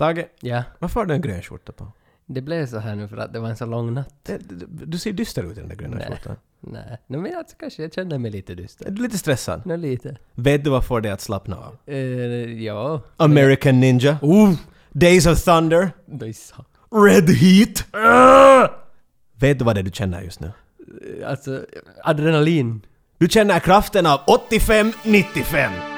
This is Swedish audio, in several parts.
Tage, Ja, varför har du en grön skjorta på? det blev så här nu för att det var en så lång natt. Det, du, du ser dyster ut i den där gröna Nej. skjortan. Nej, Nej men alltså, kanske jag kände mig lite Är dyster. du lite stressad? Nå lite. Vet du vad får dig att slappna av? Uh, ja. American Ninja. Days of Thunder. Det är så. Red Heat. Vet du vad det är du känner just nu? Eh, Alltså, adrenalin. Du känner kraften av 85-95.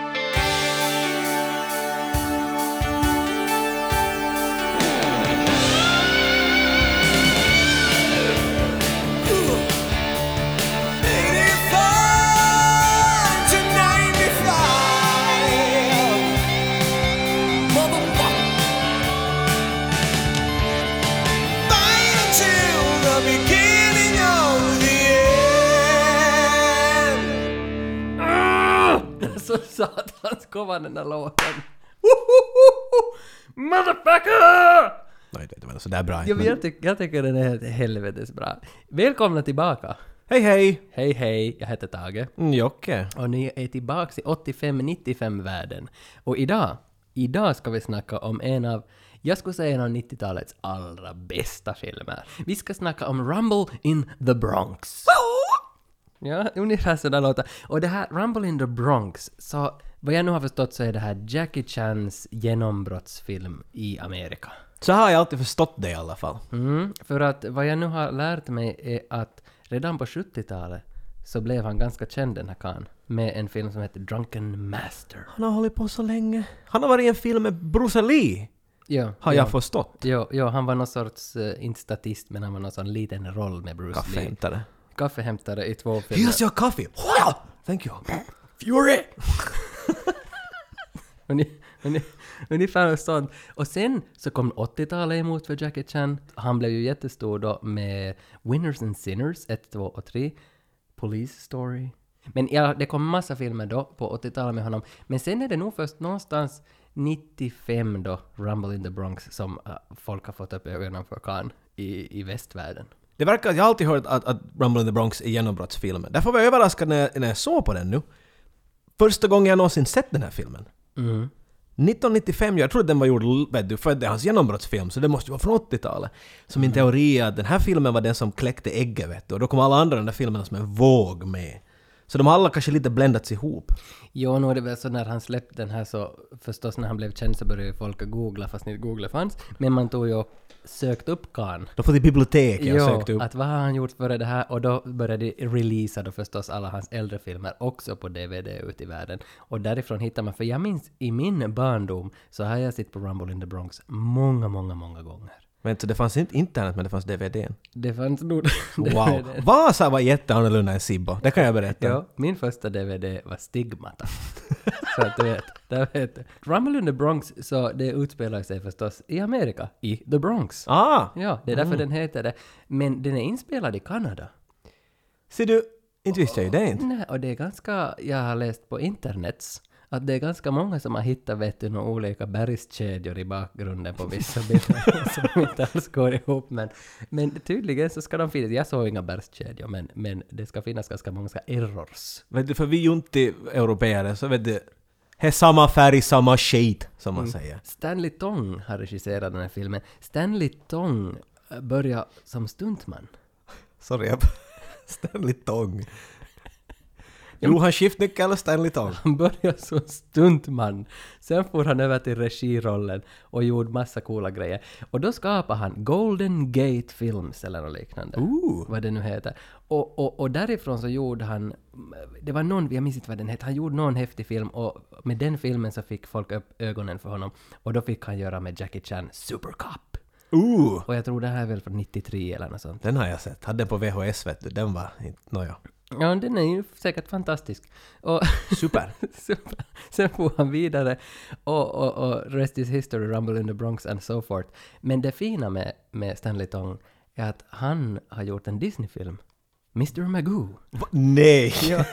Satans kova den där låten. Motherfucker! Nej, det var sådär bra. Ja, men jag, tyck, jag tycker den är helt helvetes bra. Välkomna tillbaka. Hej hej! Hej hej, jag heter Tage. Mm, Jocke. Och ni är tillbaka i 85-95-världen. Och idag, idag ska vi snacka om en av, jag skulle säga en av 90-talets allra bästa filmer. Vi ska snacka om Rumble in the Bronx. Ja, ungefär sådär låter. Och det här Rumble in the Bronx, så vad jag nu har förstått så är det här Jackie Chans genombrottsfilm i Amerika. Så har jag alltid förstått det i alla fall. Mm, för att vad jag nu har lärt mig är att redan på 70-talet så blev han ganska känd den här karln med en film som heter Drunken Master. Han har hållit på så länge. Han har varit i en film med Bruce Lee, Ja, har ja. jag förstått. Jo, jo, han var någon sorts, uh, inte statist, men han var någon sån liten roll med Bruce Lee. Kaffehämtare. Kaffehämtare i två filmer. Here's your coffee! Wow! Thank you. Fury! Ungefär sånt. Och sen så kom 80-talet emot för Jackie Chan. Han blev ju jättestor då med Winners and Sinners 1, 2 och 3. Police Story. Men ja, det kom massa filmer då på 80-talet med honom. Men sen är det nog först någonstans 95 då, Rumble in the Bronx, som uh, folk har fått upp ögonen för Khan i, i västvärlden. Det verkar, jag har alltid hört att, att Rumble in the Bronx är genombrottsfilmen. Därför var jag överraskad när, jag- när jag såg på den nu. Första gången jag någonsin sett den här filmen. Mm. 1995, jag tror att den var gjord, vet du, för att det är hans genombrottsfilm, så det måste ju vara från 80-talet. Så min teori är att den här filmen var den som kläckte ägget, vet du, och då kom alla andra den där filmerna som en våg med. Så de har alla kanske lite bländats ihop. Jo, nu är det väl så när han släppte den här så förstås när han blev känd så började ju folk googla fast inte googla fanns. Men man tog ju och sökt upp Khan. De får till biblioteket och Jo, sökte upp. att vad har han gjort före det här? Och då började de releasa då förstås alla hans äldre filmer också på DVD ute i världen. Och därifrån hittar man, för jag minns i min barndom så har jag sett på Rumble in the Bronx många, många, många gånger. Men så det fanns inte internet, men det fanns DVDn. Det fanns nog... Wow! Vasa var jätteannorlunda än Sibbo, det kan jag berätta. Ja, min första DVD var Stigmata. så att du vet, där vet du. Rumble in the Bronx, så det utspelar sig förstås i Amerika, i The Bronx. Ah! Ja, det är därför den heter det. Men den är inspelad i Kanada. Ser du, inte visste jag ju det inte. Nej, och det är ganska, jag har läst på internets, att det är ganska många som har hittat vet du, några olika bergskedjor i bakgrunden på vissa bilder som inte alls går ihop. Men, men tydligen så ska de finnas, jag såg inga bergskedjor, men, men det ska finnas ganska många errors. Vet du, för vi är ju inte europeer, så vet du, det är samma färg, samma shade, som man säger. Stanley Tong har regisserat den här filmen. Stanley Tong äh, började som stuntman. Sorry, jag... Stanley Tong. Jo, han skiftnyckel och Stanley Tong. Han började som stuntman. Sen får han över till regirollen och gjorde massa coola grejer. Och då skapade han Golden Gate Films eller något liknande. Ooh. Vad det nu heter. Och, och, och därifrån så gjorde han... Det var någon, jag minns inte vad den hette, han gjorde någon häftig film och med den filmen så fick folk upp ögonen för honom. Och då fick han göra med Jackie Chan Super Cop. Ooh! Och jag tror det här är väl från 93 eller något sånt. Den har jag sett. Hade den på VHS vet du. Den var inte... Nåja. Ja, den är ju säkert fantastisk. Och Super. sen, sen får han vidare och, och, och rest is history, Rumble in the Bronx and so forth. Men det fina med, med Stanley Tong är att han har gjort en Disney-film. Mr. Magoo. Va? Nej!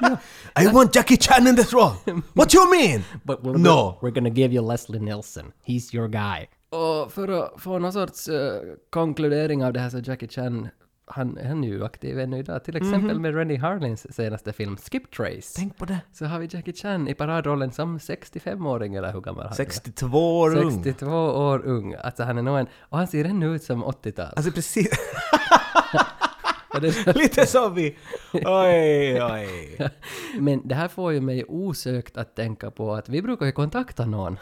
Ja. I want Jackie Chan in this role! What you mean? But we're, No. we're gonna give you Leslie Nielsen. He's your guy. Och för att få någon sorts uh, konkludering av det här så Jackie Chan han, han är ju aktiv ännu idag. Till exempel med Rennie Harlins senaste film Skip Trace. Tänk på det. Så har vi Jackie Chan i paradrollen som 65-åring eller hur gammal han är. 62 år ung. 62 år ung. Alltså han är nog en... Och han ser ännu ut som 80-tal. Alltså precis. Lite som vi... Oj, oj. Men det här får ju mig osökt att tänka på att vi brukar ju kontakta någon.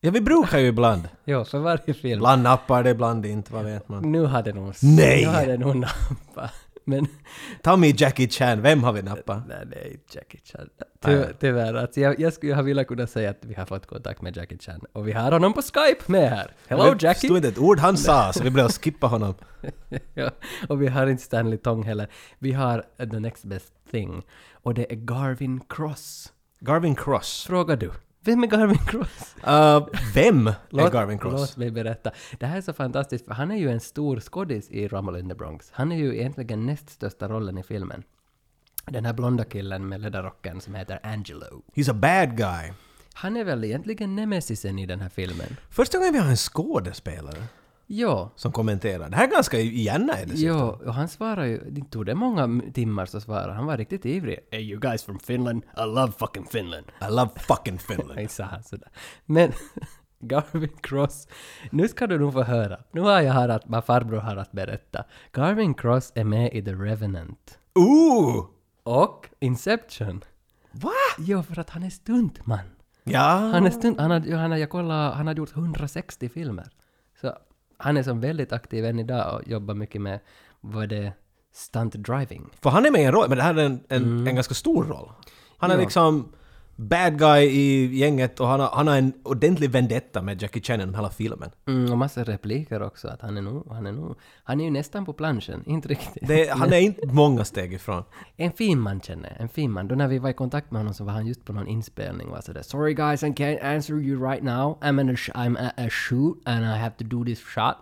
Ja, vi brukar ju ibland. Jo, för varje film. Ibland nappar det, ibland inte, vad vet man. Nu har det nog... Nej! Nu har det nog nappat. Men... Ta med Jackie Chan, vem har vi nappat? Nej, det inte Jackie Chan. Ty, tyvärr. Alltså jag, jag skulle ha velat kunna säga att vi har fått kontakt med Jackie Chan. Och vi har honom på Skype med här. Hello Det Jackie! stod inte ett ord han sa, så vi blev att skippa honom. ja, och vi har inte Stanley Tong heller. Vi har uh, The Next Best Thing. Och det är Garvin Cross. Garvin Cross. Frågar du. Vem är Garvin Cross? Uh, vem är Garvin Cross? Låt mig berätta. Det här är så fantastiskt, för han är ju en stor skådis i Rumble in the Bronx. Han är ju egentligen näst största rollen i filmen. Den här blonda killen med läderrocken som heter Angelo. He's a bad guy. Han är väl egentligen nemesisen i den här filmen. Första gången vi har en skådespelare Ja. som kommenterar. Det här är ganska igen är det Ja, och han svarar ju, det tog det många timmar så svarade han. var riktigt ivrig. Hey you guys from Finland, I love fucking Finland. I love fucking Finland. Nej, sa han sådär. Men Garvin Cross, nu ska du nog få höra. Nu har jag här att, vad farbror har att berätta. Garvin Cross är med i The Revenant. Ooh! Och Inception. Va? Jo, för att han är stuntman. Ja. Han är stunt... Han har, jo, han har, jag kollade, han har gjort 160 filmer. Så han är som väldigt aktiv än idag och jobbar mycket med, vad det stunt driving. För han är med i en roll, men det här är en, en, en ganska stor roll. Han är Ja. liksom bad guy i gänget och han har, han har en ordentlig vendetta med Jackie Chan genom hela filmen. Mm, och massa repliker också, att han är nog, han är nog, han är ju nästan på planschen, inte riktigt. Det, han är inte många steg ifrån. En fin man känner en fin man. Då när vi var i kontakt med honom så var han just på någon inspelning och var sådär “Sorry guys, I can't answer you right now. I'm, in a I'm at a shoot and I have to do this shot.”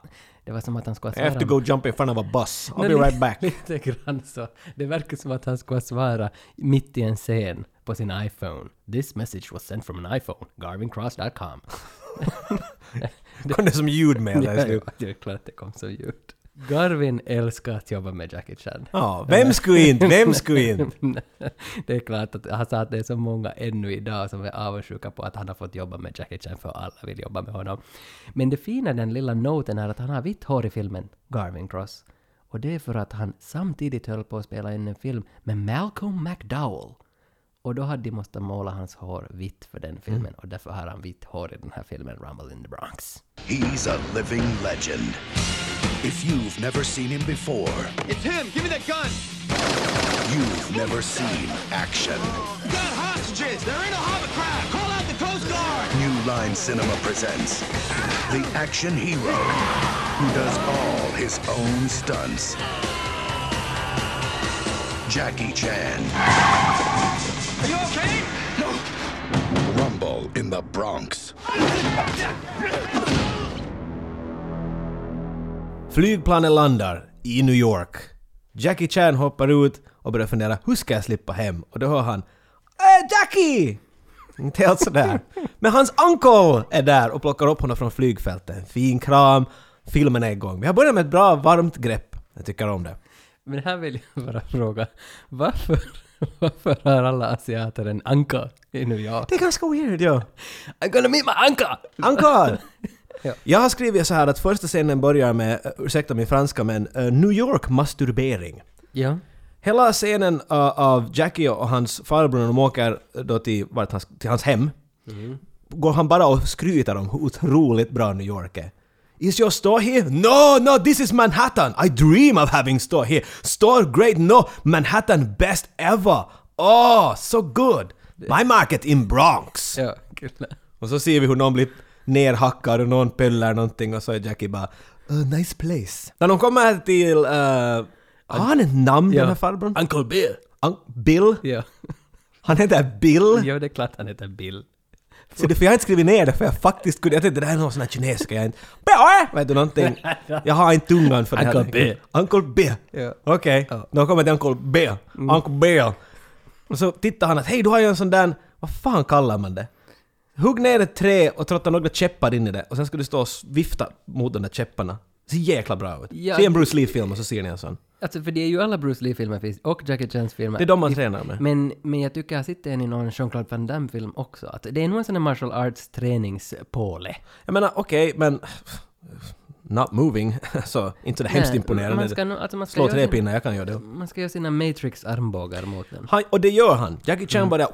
Det var som att han skulle I have to svara... go jump in front of a bus. I'll Nej, be right back. Lite grann så. Det verkar som att han skulle svara mitt i en scen på sin iPhone. “This message was sent from an iPhone. Garvincross.com.” Kom det som ljudmail där i Ja, det är klart att det kom så ljud. Garvin älskar att jobba med Jackie Chan. Ja, vem skulle inte? Vem skulle inte? det är klart att han sa att det är så många ännu idag som är avundsjuka på att han har fått jobba med Jackie Chan för alla vill jobba med honom. Men det fina den lilla noten är att han har vitt hår i filmen Garvin Cross. Och det är för att han samtidigt höll på att spela in en film med Malcolm McDowell. Och då hade de måste måla hans hår vitt för den mm. filmen och därför har han vitt hår i den här filmen Rumble in the Bronx. He's a living legend. If you've never seen him before, It's him! Give me that gun! you've never seen action. We got hostages! They're in a hovercraft! Call out the Coast Guard! New Line Cinema presents the action hero who does all his own stunts. Jackie Chan. Rumble in the Bronx. Flygplanet landar i New York. Jackie Chan hoppar ut och börjar fundera hur ska jag slippa hem? Och då hör han äh, Jackie! Inte helt sådär. Men hans uncle är där och plockar upp honom från flygfältet. En fin kram. Filmen är igång. Vi har börjat med ett bra varmt grepp. Jag tycker om det. Men här vill jag bara fråga, varför, varför har alla asiater en anka i New York? Det är ganska weird, ja. I'm gonna meet my anka! Uncle! Ja. Jag har skrivit så här att första scenen börjar med, uh, ursäkta min franska men, uh, New York masturbering. Ja. Hela scenen uh, av Jackie och hans farbror när de åker då till, vart hans, till hans hem, går han bara och skryter om hur otroligt bra New York är. Is your store here? No, no, this is Manhattan! I dream of having store here! Store great, no! Manhattan best ever! Oh, so good! My market in Bronx! Ja. Och så ser vi hur någon blir nerhackad och någon pöllar någonting och så är Jackie bara "A nice place”. När de kommer till... Uh, har han ett namn den här farbrorn? Uncle Bill! Un- Bill? Ja. Han heter Bill? ja, det är klart han heter Bill. Så det, för jag har inte skrivit ner det för jag faktiskt kunde... Jag tänkte det här är någon sån här kinesiska jag inte... Bill! Vet du någonting? Jag har inte tungan för det här. Uncle Bill. Uncle Bill. Ja. Okej. Då kommer till Uncle Bill. Uncle Bill. Och så tittar han att hej du har ju en sån där... Vad fan kallar man det? Hugg ner ett trä och trotta några käppar in i det och sen ska du stå och vifta mot de där käpparna. Det ser jäkla bra ut. Ja, Se en Bruce Lee-film och så ser ni en sån. Alltså för det är ju alla Bruce Lee-filmer finns, och Jackie Chans filmer. Det är de man tränar med. Men, men jag tycker jag har sett en i någon Jean-Claude Van Damme-film också. Att det är nog en sån här martial arts träningspåle. Jag menar, okej, men... Not moving, så inte så hemskt Nej, imponerande. man ska alltså man ska Slå tre pinnar, jag kan göra det. Man ska göra sina Matrix-armbågar mot den. Han, och det gör han. Jackie Chan Mm. bara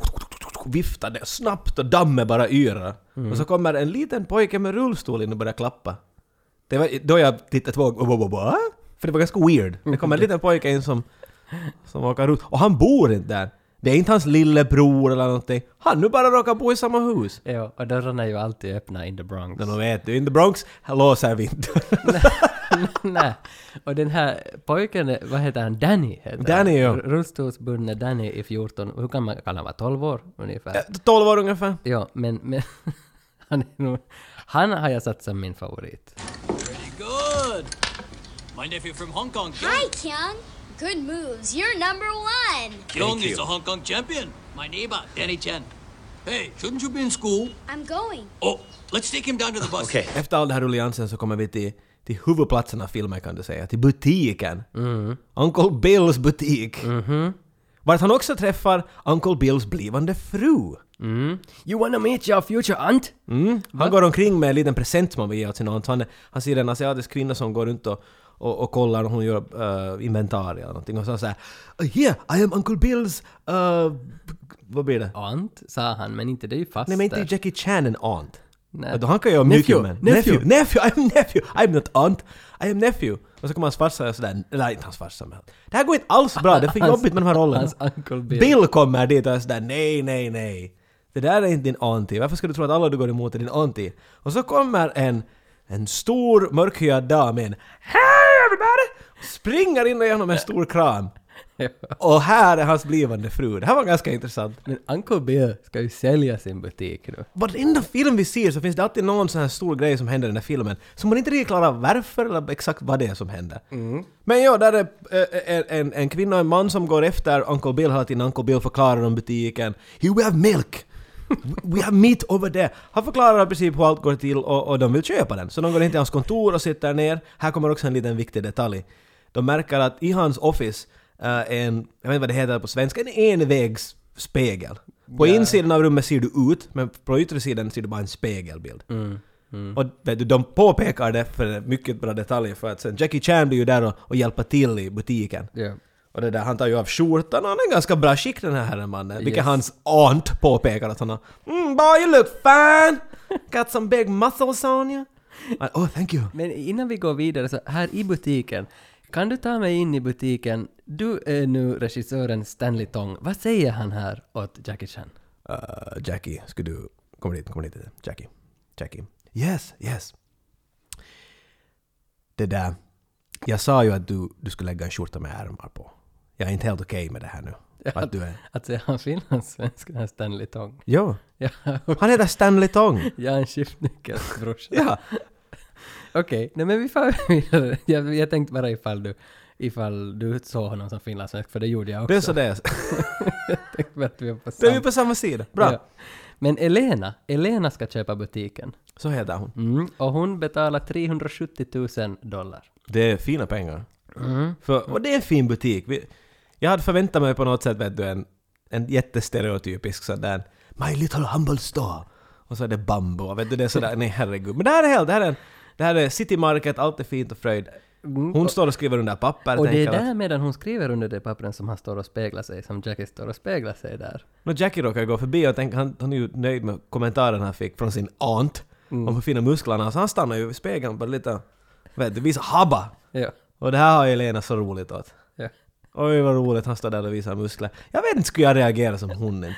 viftar det snabbt och dammet bara yrar. Mm. Och så kommer en liten pojke med rullstol in och börjar klappa. Det var då jag tittade två gånger? För det var ganska weird. Det kommer en liten pojke in som, som åker runt. Och han bor inte där. Det är inte hans lillebror eller någonting. Han nu bara råkar bo i samma hus. Ja, och dörrarna är ju alltid öppna in the Bronx. Men vet du, in the Bronx, låser vi inte. Nej. Och den här pojken, vad heter han? Danny heter Danny, han. ja. Rullstolsbundne Danny i 14, hur kan man, han vara 12 år ungefär? 12 år ungefär. Ja, men, men han är nog, han har jag satt som min favorit. My nephew from Hong Kong, Hi, Kyung. Kyung. Good moves. You're number one. Kyung is the Hong Kong champion. My neighbor, Danny Chen. Hey, shouldn't you be in school? I'm going. Oh, let's take him down to the bus. Okay. Efter all den här rulliansen så kommer vi till, till huvudplatsen av filmen kan du säga, till butiken. Uncle Bills butik. Vart han också träffar Uncle Bills blivande fru. You wanna meet your future aunt? Mm. Han går omkring med en liten present som han vill ge åt sin aunt. Han, han ser en asiatisk kvinna som går runt och, och, och kollar och hon gör uh, inventarier eller någonting. Och så säger “Here, I am Uncle Bills...” uh, Vad blir det? Aunt, sa han, men inte det är ju fast Nej men inte. Jackie Chan en aunt. Nej. Då han kan göra mycket men... nephew. Nephew! I'm nephew! I'm not aunt! I am nephew! Och så kommer hans farsa och sådär... Eller inte hans farsa men... Det här går inte alls bra, det är för jobbigt med de här rollerna. Hans Uncle Bill. Bill kommer dit och är sådär nej, nej, nej. Det där är inte din auntie. Varför ska du tro att alla du går emot är din auntie? Och så kommer en, en stor mörkhyad dam in. Hej everybody! Springer in genom en stor kran. Och här är hans blivande fru. Det här var ganska intressant. Men Uncle Bill ska ju sälja sin butik nu. Varenda film vi ser så finns det alltid någon sån här stor grej som händer i den här filmen som man inte riktigt klarar av varför eller exakt vad det är som händer. Men ja, där är eh, en, en, en kvinna och en man som går efter Uncle Bill hela tiden. Uncle Bill förklarar om butiken. Here we have milk! We- have meat over there. Han förklarar i princip hur allt går till och, och de vill köpa den. Så de går in till hans kontor och sitter ner. Här kommer också en liten viktig detalj. De märker att i hans office eh, är en, jag vet inte vad det heter på svenska, en envägsspegel. På insidan av rummet ser du ut, men på yttre sidan ser du bara en spegelbild. Och vet du, de påpekar det för mycket bra detalj för att sen Jackie Chan blir ju där och, och hjälper till i butiken. Ja. Och det där, han tar ju av skjortan och han är ganska bra skick den här herren mannen. Vilket Yes. hans aunt påpekar att han har mm, boy you look fine! Got some big muscles on you! Oh thank you! Men innan vi går vidare så här i butiken, kan du ta mig in i butiken? Du är nu regissören Stanley Tong. Vad säger han här åt Jackie Chan? Uh, Jackie, ska du komma dit, komma dit. Jackie. Jackie. Yes, yes. Det där. Jag sa ju att du, du skulle lägga en skjorta med ärmar på. Jag är inte helt okej med det här nu. Att du är... Att säga han finlandssvensk, den här Stanley Tong. Jo. Ja, Han heter Stanley Tong. jag är en skiftnyckels brorsa. Ja. Okej, nej men vi får vidare. Jag, jag tänkte bara ifall du, ifall du såg honom som finlandssvensk, för det gjorde jag också. Det är så det är. Jag tänkte att vi var på Då är vi samma. på samma sida. Bra. Ja. Men Elena, Elena ska köpa butiken. Så heter hon. Mm, och hon betalar 370 000 dollar. Det är fina pengar. För, och det är en fin butik. Vi, jag hade förväntat mig på något sätt vet du, en, en jättestereotypisk sådär My little humble store. Och så är det bambu vet du, det är sådär, nej herregud. Men det här är helt, det här är, en, det här är City Market, allt är fint och fröjd. Hon står och skriver under papper Och det är att- där medan hon skriver under det pappren som han står och speglar sig, som Jackie står och speglar sig där. När Jackie råkar gå förbi och tänker, han, han är ju nöjd med kommentaren han fick från sin aunt om hur fina musklerna så han stannar ju vid spegeln bara lite, vet du, visar habba. Ja. Och det här har Elena så roligt åt. Ja. Oj vad roligt, han står där och visar muskler. Jag vet inte, skulle jag reagera som inte?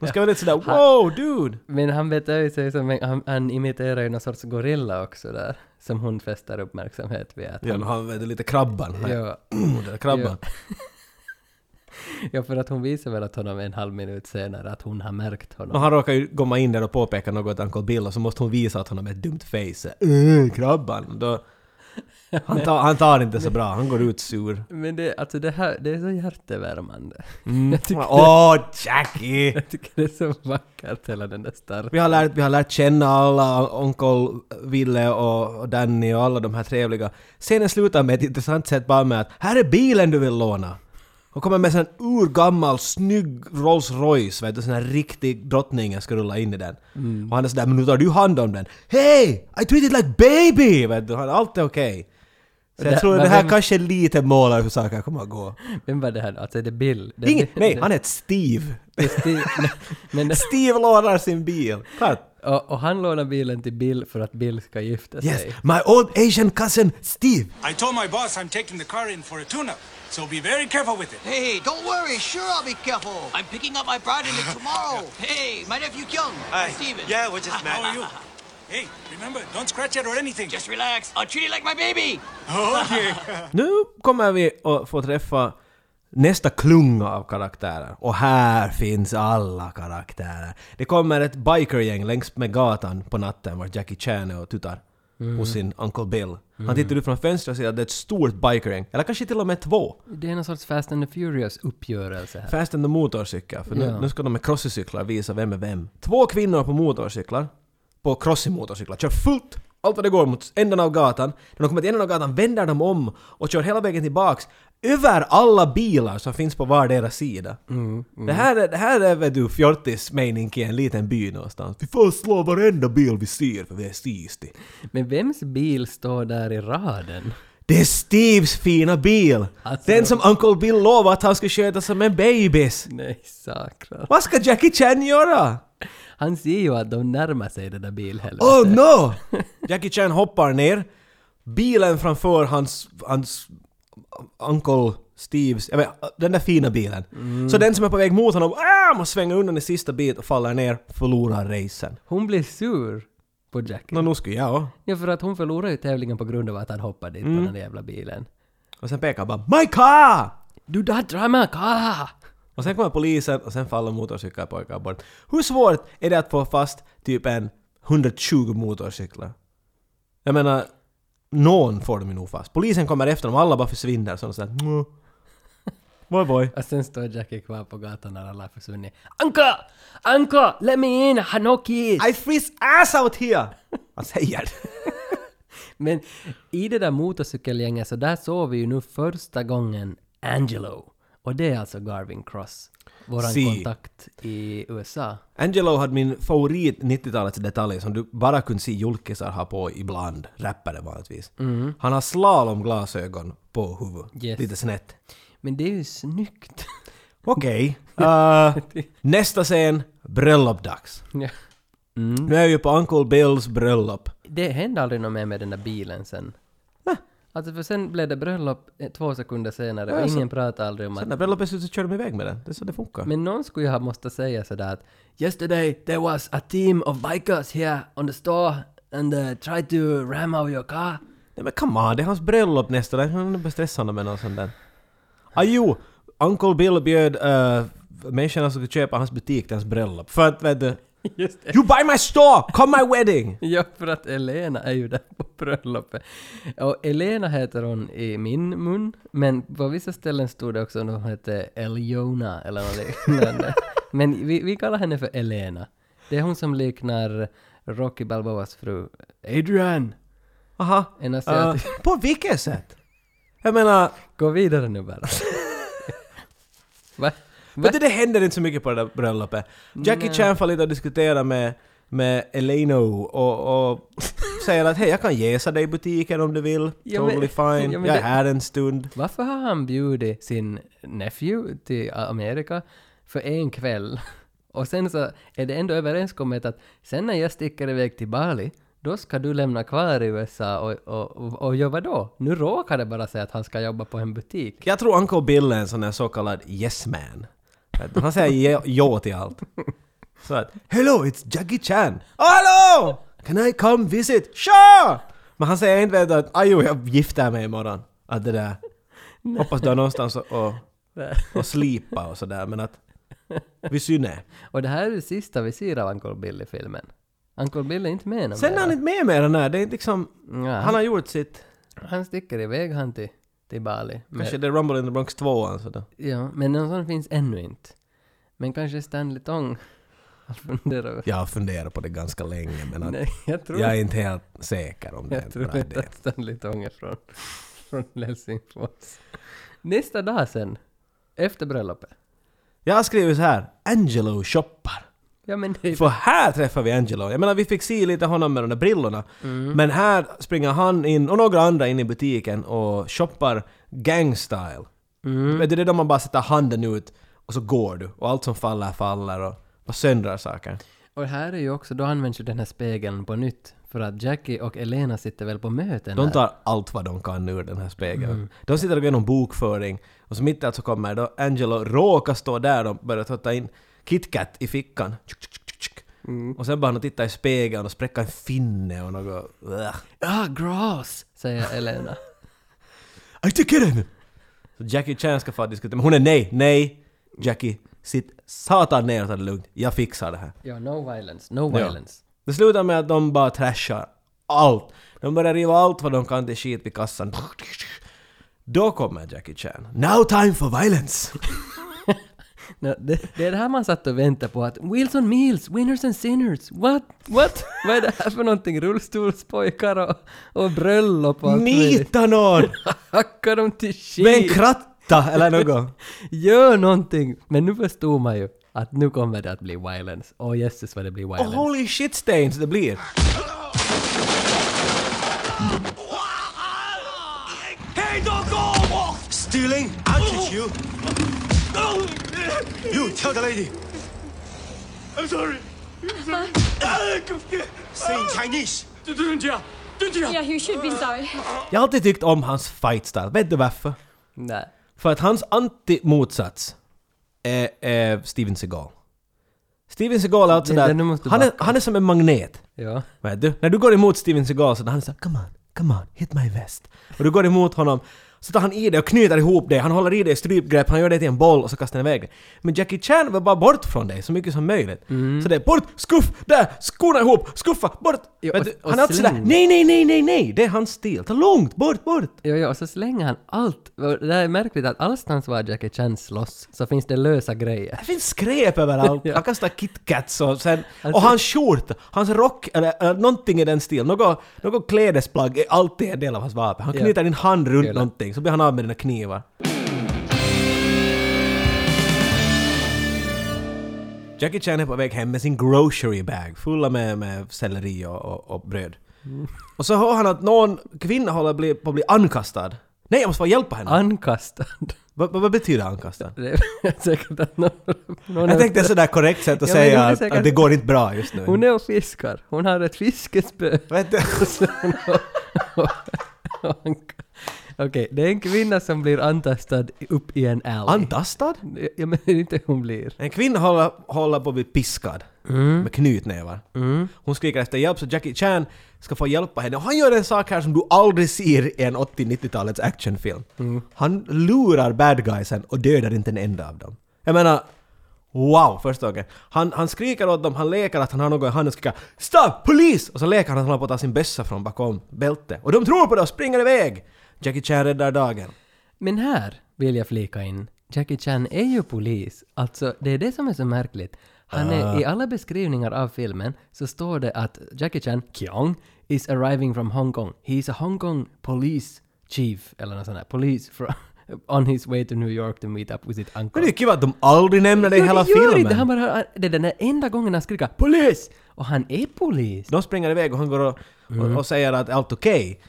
Hon ska vara lite sådär wow dude! Men han beter sig som en, han, han imiterar ju någon sorts gorilla också där, som hon fäster uppmärksamhet vid. Att Ja, han, vet du, lite krabban. ja, där krabban. ja, för att hon visar väl att honom en halv minut senare att hon har märkt Och honom. han råkar ju komma in där och påpeka något Uncle Bill och så måste hon visa att han har ett dumt face. Äh, krabban. Då, Han tar, han tar inte så bra, han går ut sur. Men det, alltså det här, det är så hjärtevärmande. Mm. Åh, Jackie! jag tycker det är så vackert, hela den där starten. Vi har lärt, vi har lärt känna alla, onkel Ville och, och Danny och alla de här trevliga. Scenen slutar med ett intressant sätt bara med att här är bilen du vill låna. Och kommer med en urgammal snygg Rolls Royce, vet du, sån här riktig drottningen ska rulla in i den. Och han är sådär, men nu tar du hand om den. Hey! I treat it like baby! Vet du, han, allt är okej. Så jag tror det här vem- kanske lite målar hur saker kommer att gå. Vem var det här? Alltså är det Bill? Det, Ingen, det- nej, det- han heter Steve. Steve, men Steve lånar sin bil. Klart. och, och han lånar bilen till Bill för att Bill ska gifta Yes, sig. my old Asian cousin Steve. I told my boss I'm taking the car in for a tune-up, so be very careful with it. Hey, don't worry. Sure, I'll be careful. I'm picking up my bride in it tomorrow. hey, my nephew Kyung. Hi. Steven. Yeah, we're just How are you? Hey, remember, don't scratch it or anything. Just relax. I'll treat it like my baby. okay. Nu kommer vi att få träffa nästa klunga av karaktärer. Och här finns alla karaktärer. Det kommer ett bikergäng längs med gatan på natten vart Jackie Chan är och tuttar hos sin Uncle Bill. Han tittar ut från fönstret och ser att det är ett stort bikergäng. Eller kanske till och med två. Det är någon sorts Fast and the Furious uppgörelse här. Fast and the motorcykel. För nu, Ja. nu ska de med crossicyklar visa vem är vem. Två kvinnor på motorcyklar. På crossing-motorcyklar. Kör fullt allt vad det går mot änden av gatan. När de kommer till änden av gatan vänder de om och kör hela vägen tillbaks. Över alla bilar som finns på vardera sida. Det här är, det här är vet du, fjortis mening i en liten by någonstans. Vi får slå varenda bil vi ser för vi är sisti. Men vems bil står där i raden? Det är Steves fina bil! Alltså- Den som Uncle Bill lovade att han skulle sköta som en babys. Nej, saknar. Vad ska Jackie Chan göra? Han ser ju att de närmar sig det där bilhelvetet. Oh no! Jackie Chan hoppar ner. Bilen framför hans, hans Uncle Steves, jag vet, den där fina bilen. Så den som är på väg mot honom, ah, måste svänga undan i sista bit och faller ner, förlorar racen. Hon blir sur på Jackie. Nå, nu skulle jag också. Ja, för att hon förlorar ju tävlingen på grund av att han hoppar dit Mm. på den där jävla bilen. Och sen pekar han bara ”My car!” Du där drama car! Och sen kommer polisen och sen faller motorcykelpojkar bort. Hur svårt är det att få fast typ en 120 motorcyklar? Jag menar, någon får de ju nog fast. Polisen kommer efter dem, alla bara försvinner. Så de säger "Mwah." Boy boy. Och sen står Jackie kvar på gatan när alla försvunnit. Uncle! Uncle! Let me in! I have no keys! I freeze ass out here! Han säger det. Men i det där motorcykelgänget så där såg vi ju nu första gången Angelo. Och det är alltså Garvin Cross. Våran Si. kontakt i USA. Angelo hade min favorit 90-talets detalj som du bara kunde se julkisar ha på ibland, rappare vanligtvis. Han har slalomglasögon på huvudet, Yes. lite snett. Men det är ju snyggt. Okej. Uh, nästa scen, bröllopdags. ja. Nu är vi på Uncle Bills bröllop. Det hände aldrig något mer med den där bilen sen. Alltså för sen blev det bröllop eh, två sekunder senare och ingen pratade aldrig om Sen att... när bröllopet är slut så kör de iväg med den. Det är så det funkar. Men någon skulle ju ha måste säga sådär att Yesterday there was a team of bikers here on the store and uh, tried to ram out your car. Nej men come on, det är hans bröllop nästa dag. Han är stressande med någon sån där. Ah jo! Uncle Bill bjöd uh, människorna som skulle köpa hans butik till hans bröllop. För att vet du... Just det. You buy my store! Come my wedding! Ja, för att Elena är ju där på bröllopet. Och Elena heter hon i min mun, men på vissa ställen stod det också att hon hette Eliona eller något liknande. Men vi, vi kallar henne för Elena. Det är hon som liknar Rocky Balboas fru Adrian. Aha. En Uh, asiatisk... på vilket sätt? Jag menar... Gå vidare nu bara. Va? Vet du, det händer inte så mycket på det där bröllopet. Jackie Nej. Chan får lite att diskutera med, med Eleno och, och säger att hej, jag kan jäsa dig i butiken om du vill. Ja, men- totally fine. ja, men jag är det- här en stund. Varför har han bjudit sin nephew till Amerika för en kväll? Och sen så är det ändå överenskommet att sen när jag sticker iväg till Bali, då ska du lämna kvar i USA och, och, och, och jobba då. Nu råkar det bara säga att han ska jobba på en butik. Jag tror Uncle Bill är en sån här så kallad yes man. Han säger ja, till allt. Så att ”Hello, it's Jackie Chan”. Oh, ”Hello! Can I come visit?” ”Sure!” Men han säger inte vet att ”Ajo, jag gifter mig imorgon”. Att det där... Hoppas du har någonstans att och, och slipa och sådär, men att... Vi syne. Och det här är det sista vi ser av Uncle Bill i filmen. Uncle Bill är inte med Sen är han inte med mer än här. Det är liksom... Ja. Han har gjort sitt... Han sticker iväg han till, till Bali. Men- Kanske det är Rumble in the Bronx 2 alltså då. Ja, men någon sån finns ännu inte. Men kanske Stanley Tong har funderat över... Jag har funderat på det ganska länge men Nej, jag tror, jag är inte helt säker om det är jag tror inte att Stanley Tong är från, från Helsingfors. Nästa dag sen, efter bröllopet. Jag har skrivit så här, Angelo shoppar. Ja men det För här träffar vi Angelo. Jag menar vi fick se lite honom med de där brillorna. Men här springer han in och några andra in i butiken och shoppar gang-style. Du, det är då man bara sätter handen ut och så går du. Och allt som faller faller och bara söndrar saker. Och här är ju också, då används ju den här spegeln på nytt. För att Jackie och Elena sitter väl på möten De tar allt vad de kan ur den här spegeln. De sitter och går igenom bokföring och så mitt i allt så kommer då Angelo råkar stå där och börjar ta in KitKat i fickan. Tjuk. Och sen bara han titta i spegeln och spräcka en finne och något... Ugh. Ah, gross! Säger Elena. I tycker den! Så Jackie Chan ska få diskutera, men hon är nej, nej! Jackie, sitt satan ner och ta det lugnt. Jag fixar det här. ja, no violence, no Ja. violence. Det slutar med att de bara trashar allt. De börjar riva allt vad de kan till skit vid kassan. Då kommer Jackie Chan. Now time for violence! No, det, det är det här man satt och väntade på att Wheels on Meals, Winners and Sinners, what? What? Vad är det här för någonting? Rullstolspojkar och, och bröllop och allt. Nita någon! Hacka dem till Med en skit! kratta eller något. Gör någonting! Men nu förstod man ju att nu kommer det att bli violence. Åh jösses vad det blir violence. holy shit stains det blir. Hey, don't go! Stealing? I'll you. You tell the lady. I'm sorry. Say in Chinese. Yeah, you should be sorry. Jag har alltid tyckt om hans fight style. Vet du varför? Nej. För att hans anti-motsats är, är Steven Seagal. Steven Seagal är alltså där, han är, han är som en magnet. Ja. Vet du? När du går emot Steven Seagal så är han så här, come on, come on, hit my vest. Och du går emot honom så tar han i det och knyter ihop det, han håller i det i strypgrepp, han gör det till en boll och så kastar han iväg det. Men Jackie Chan vill bara bort från dig så mycket som möjligt. Mm. Så det är bort, skuff, där, skorna ihop, skuffa, bort! Ja, Vet och- du? Han är alltid sådär, nej, nej, nej, nej, nej, det är hans stil, ta långt, bort, bort! Ja, ja, och så slänger han allt. Det är märkligt att allstans var Jackie Chan slåss så finns det lösa grejer. Det finns skräp överallt. Ja. Han kastar KitKats och sen... Alltså- och hans skjorta, hans rock eller, eller någonting i den stilen. Något, något klädesplagg är alltid en del av hans vapen. Han Ja. knyter din hand runt Kyllä. någonting så blir han av med dina knivar. Jackie Chan är på väg hem med sin grocery bag fulla med, med selleri och, och, och bröd. Mm. Och så hör han att någon kvinna håller bli, på att bli ankastad. Nej, jag måste få hjälpa henne. Ankastad. vad, vad, betyder ankastad? Det är säkert att någon... någon Jag tänkte sådär korrekt sätt att Ja, säga att, att det går inte bra just nu. Hon är och fiskar. Hon har ett fiskespö. Vet du? Okej, det är en kvinna som blir antastad upp i en alley. Antastad? Ja, men inte hon blir. En kvinna håller, håller på att bli piskad med knytnävar. Hon skriker efter hjälp så Jackie Chan ska få hjälpa henne. Och han gör en sak här som du aldrig ser i en 80-90-talets actionfilm. Han lurar bad guysen och dödar inte en enda av dem. Jag menar, wow, första gången. Han, han skriker åt dem, han leker att han har något i handen och skriker ”Stopp! Polis!” och så leker han att han håller på att ta sin bössa från bakom bältet. Och de tror på det och springer iväg! Jackie Chan räddar dagen. Men här vill jag flika in. Jackie Chan är ju polis. Alltså, det är det som är så märkligt. Han är, I alla beskrivningar av filmen så står det att Jackie Chan, Kyong, is arriving from Hong Kong. He is a Hong Kong police chief, eller något sånt där. Police from, on his way to New York to meet up with his uncle. Men det är kul att de aldrig nämner det i hela det gör filmen. inte. Han bara, det är den enda gången han skriker ”Polis!” Och han är polis. De springer iväg och han går och, och, och säger att allt okej.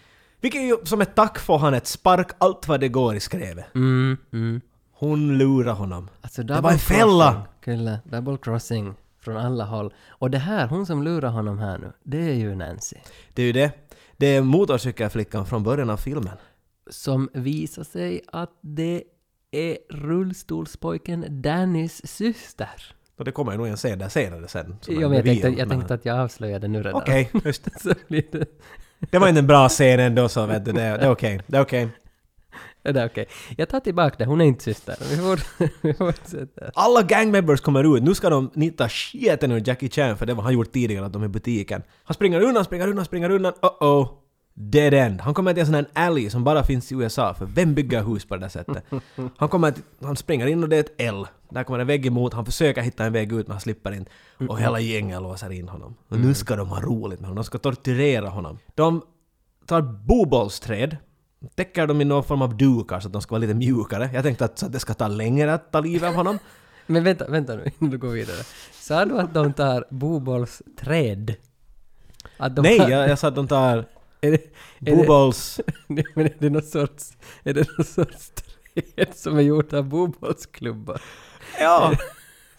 Vilket ju som ett tack får han ett spark allt vad det går i skrevet. Mm, mm. Hon lurar honom. Alltså, det var en fälla! Kyllä, double crossing från alla håll. Och det här, hon som lurar honom här nu, det är ju Nancy. Det är ju det. Det är motorcykelflickan från början av filmen. Som visar sig att det är rullstolspojken Dannys syster. Och det kommer jag nog en se där senare sen. Ja, men jag, tänkte, jag men- tänkte att jag avslöjade nu redan. Okej, just det. Det, var inte en bra scen ändå så vet du. Det, det är okej. Det är okej. är det okej. Jag tar tillbaka det, hon är inte syster. Vi får, vi fortsätter. Alla gang members kommer ut. Nu ska de nita skiten ur Jackie Chan för det var han gjort tidigare att de är i butiken. Han springer undan, springer undan, springer undan. Oh-oh. Dead End. Han kommer till en sån här alley som bara finns i USA, för vem bygger hus på det där sättet? Han kommer till, han springer in och det är ett L. Där kommer en vägg emot, han försöker hitta en väg ut men han slipper in. Och hela gänget låser in honom. Och nu ska de ha roligt med honom, de ska torturera honom. De tar bobollsträd, täcker dem i någon form av dukar så att de ska vara lite mjukare. Jag tänkte att, så att det ska ta längre att ta livet av honom. Men vänta, vänta nu innan du går vidare. Sa du att de tar bobollsträd? Nej, tar- jag, jag sa att de tar Är det, är det, men är det någon sorts... Är det någon sorts träd som är gjort av bobollsklubbar? Ja!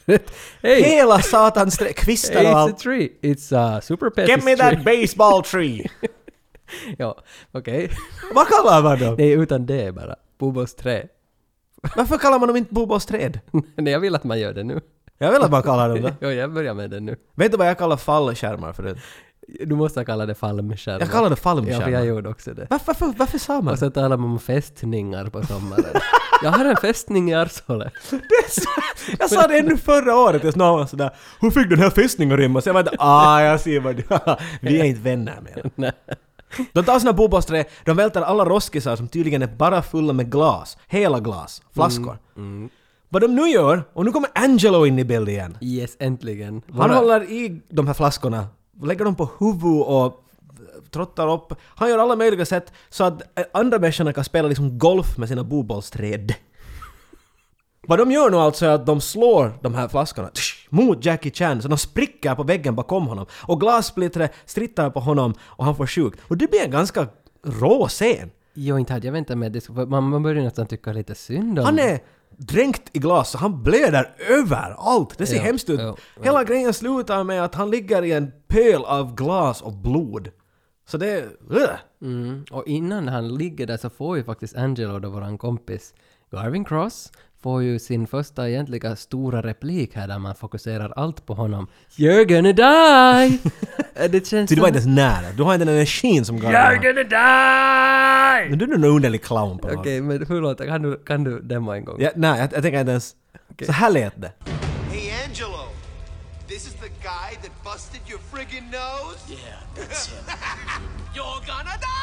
Hej! Hela satans trä, kvistar Hey, och it's a allt. tree! It's a super petty Give me tree. that baseball tree! Ja, okej. Vad kallar man dem? Nej, utan det bara. Bobollsträ. Varför kallar man dem inte bobollsträd? Nej, jag vill att man gör det nu. Jag vill att man kallar dem det. Jo, jag börjar med det nu. Vet du vad jag kallar fallskärmar förut? Du måste kalla det fallskärmar. Jag kallar det Ja, för jag gjorde också det. Varför, varför, varför sa man Och så talar man om fästningar på sommaren. jag har en fästning i Arshole. Jag sa det ännu förra året, jag någon var sådär Hur fick du den här fästningen att rimma? Så jag inte ah jag ser vad du... Vi är inte vänner mer. De tar sina bobollsträ, de välter alla roskisar som tydligen är bara fulla med glas. Hela glas. Flaskor. Vad de nu gör, och nu kommer Angelo in i bild igen. Yes, äntligen. Han Våra- håller i de här flaskorna, lägger dem på huvudet och trottar upp. Han gör alla möjliga sätt så att eh, andra människorna kan spela liksom golf med sina bobollsträd. Vad de gör nu alltså är att de slår de här flaskorna tsch, mot Jackie Chan så de spricker på väggen bakom honom och glassplittret strittar på honom och han får sjukt. Och det blir en ganska rå scen. Jo, inte hade jag väntat mig det. Man, man börjar nästan tycka lite synd om... Han är dränkt i glas så han blöder överallt. Det ser Ja, hemskt ut. ja, ja. Hela grejen slutar med att han ligger i en pöl av glas och blod. Så det. Ugh. Mm. Och innan han ligger där så får ju faktiskt Angelo, då våran kompis Garvin Cross, får ju sin första egentliga stora replik här där man fokuserar allt på honom. You're gonna die! Eh, det känns Så du var inte ens nära. Du har inte den energin som Garvin You're gonna die! Men du är nog en underlig clown på något. Okej, men förlåt, kan du, kan du demma en gång? Ja, nej, jag, jag tänker inte ens... Så här lät det. Hey, Angelo. This is the guy that busted your friggin' nose? Yeah, that's him. You're gonna die!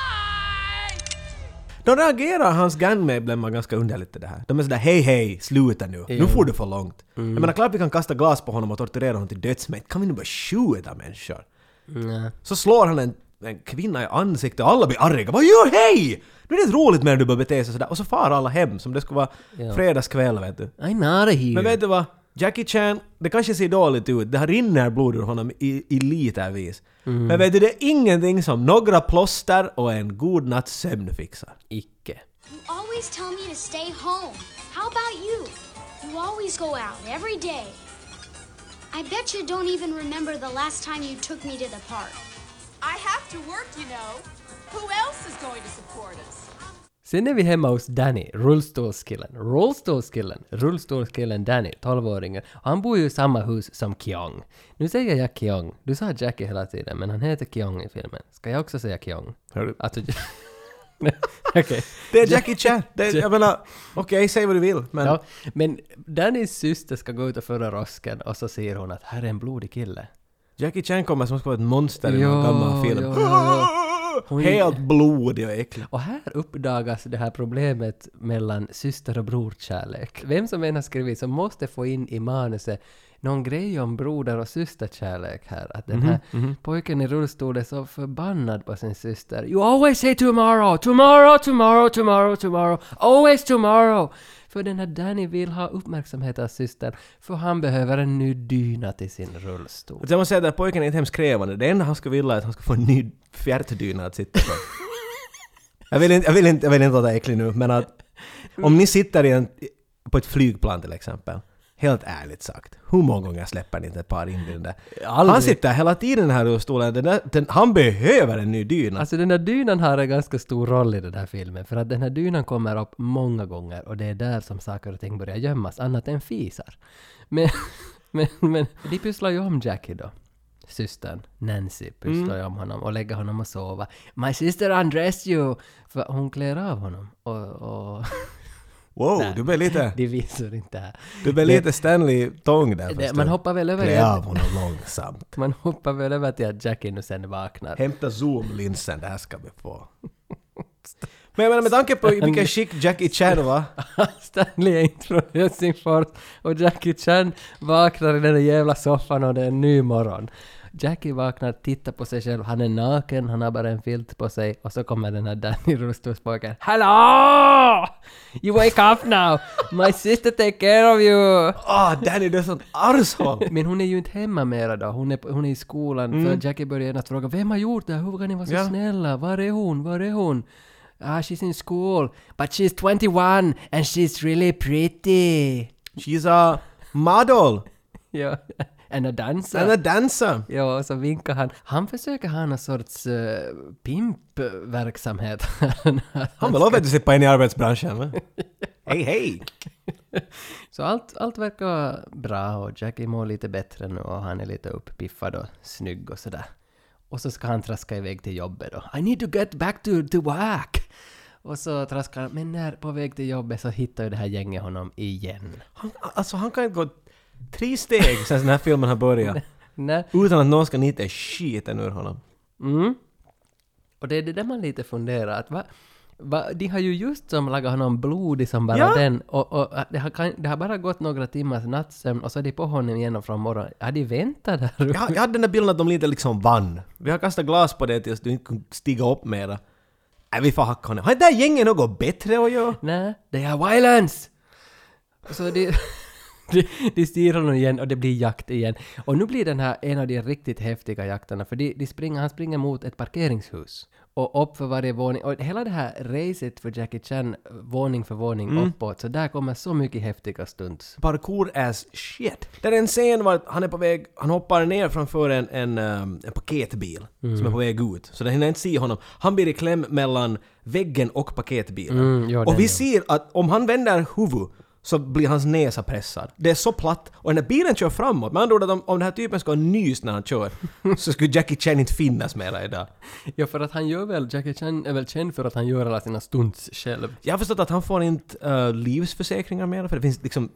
De reagerar hans gangmedlemmar ganska underligt till det här. De är sådär hej hej, sluta nu. Nu får du för långt. Jag menar klart vi kan kasta glas på honom och torturera honom till döds men kan vi nu bara skjuta människor? Nej. Så slår han en, en kvinna i ansiktet och alla blir arga. Vad gör hej? Nu är det inte roligt när du börjar bete sig sådär. Och så far alla hem som det skulle vara Ja. fredagskväll vet du. I'm not a here. Men vet du vad? Jackie Chan, det kanske ser dåligt ut. Det har rinner blod ur honom i, i litervis. Men vet du, det är ingenting som några plåster och en god natts sömn fixar. Icke. You always tell me to stay home. How about you? You always go out every day. I bet you don't even remember the last time you took me to the park. I have to work, you know. Who else is going to support us? Sen är vi hemma hos Danny, rullstolskillen. Rullstolskillen, rullstolskillen Danny, 12-åringen. Och han bor ju i samma hus som Kyong. Nu säger jag Kyong. Du sa Jackie hela tiden, men han heter Kyong i filmen. Ska jag också säga Kyong? Hör du? Alltså... Okej. Det är Jackie Chan. Det, jag menar, okej, säg vad du vill, men... Ja, men Dannys syster ska gå ut och föra rosken och så ser hon att här är en blodig kille. Jackie Chan kommer som ska vara ett monster i någon gammal film. ja, ja, Hon- Helt blodig och äcklig. Och här uppdagas det här problemet mellan syster och brorkärlek. Vem som än har skrivit så måste få in i manuset någon grej om broder och systerkärlek här. Att den här pojken i rullstol är så förbannad på sin syster. You always say tomorrow, tomorrow, tomorrow, tomorrow, tomorrow, always tomorrow. För den här Danny vill ha uppmärksamhet av systern, för han behöver en ny dyna till sin rullstol. Alltså jag måste säga att den här pojken är inte hemskt krävande. Det enda han skulle vilja är att han ska få en ny fjärtdyna att sitta på. jag, vill inte, jag, vill inte, jag vill inte låta äcklig nu, men att om ni sitter i en, på ett flygplan till exempel, helt ärligt sagt, hur många gånger släpper ni inte ett par in i den där? Aldrig. Han sitter hela tiden i den här rullstolen, den där, den, han behöver en ny dyna. Alltså den här dynan har en ganska stor roll i den här filmen, för att den här dynan kommer upp många gånger och det är där som saker och ting börjar gömmas, annat än fisar. Men, men, men de pysslar ju om Jackie då. Systern, Nancy, pysslar ju om honom och lägger honom att sova. My sister undressed you! För hon klär av honom och... och Wow, Nej. du blev lite... De visar inte här. Du blev lite Stanley Tong där. Det, man hoppar väl över Klä av honom långsamt. Man hoppar väl över till att Jackie nu sen vaknar. Hämta zoomlinsen, det här ska vi få. Men jag menar med tanke på vilken skick Jackie Chan var. Stanley är inte från Helsingfors och Jackie Chan vaknar i den där jävla soffan och det är en ny morgon. Jackie vaknar, tittar på sig själv, han är naken, han har bara en filt på sig och så kommer den här Danny rullstolspojken. Hallå! You wake up now! My sister take care of you! Ah, Danny du är sånt arshåll! Men hon är ju inte hemma mera då, hon är, hon är i skolan för Jackie börjar genast fråga ”Vem har gjort det här? Hur kan ni vara så Ja. snälla? Var är hon? Var är hon?” Ah, she's in school. But she's 21 and she's really pretty. She's a model Ja, and a dancer. and a dancer. Ja, så vinkar han. Han försöker ha någon sorts uh, pimpverksamhet. Han vill också vet du in i arbetsbranschen. va? Hej hej! så allt, allt verkar bra och Jackie mår lite bättre nu och han är lite uppiffad och snygg och sådär. Och så ska han traska iväg till jobbet då. I need to get back to, to work! Och så traskar han, men när på väg till jobbet så hittar ju det här gänget honom igen. Han, alltså han kan inte gå tre steg sen den här filmen har börjat Nej. utan att någon ska nita skiten ur honom. Mm. Och det är det där man lite funderar att va, va, de har ju just som lagat honom blodig som bara Ja. den och, och det, har, kan- det har bara gått några timmars nattsömn och så är de på honom igen från morgonen. Har de väntat där uppe? Jag, jag hade den där bilden att de lite liksom vann. Vi har kastat glas på det tills du inte kunde stiga upp mera. Nej, vi får hacka honom. Har det där gänget något bättre att göra? Nej, det är violence! Så de, de, de styr honom igen och det blir jakt igen. Och nu blir den här en av de riktigt häftiga jakterna för de, de springer, han springer mot ett parkeringshus. Och upp för varje våning. Och hela det här racet för Jackie Chan, våning för våning uppåt, så där kommer så mycket häftiga stunts. Parkour as shit. Det är en scen var han är på väg, han hoppar ner framför en, en, um, en paketbil som är på väg ut. Så den hinner inte se honom. Han blir i kläm mellan väggen och paketbilen. Mm, och vi ser att om han vänder huvud så blir hans näsa pressad. Det är så platt. Och den här bilen kör framåt. Med andra ord, att om, om den här typen ska ha nys när han kör så skulle Jackie Chan inte finnas mera idag. Ja, för att han gör väl, Jackie Chan är väl känd för att han gör alla sina stunts själv. Jag har förstått att han får inte uh, livsförsäkringar mera för det finns liksom...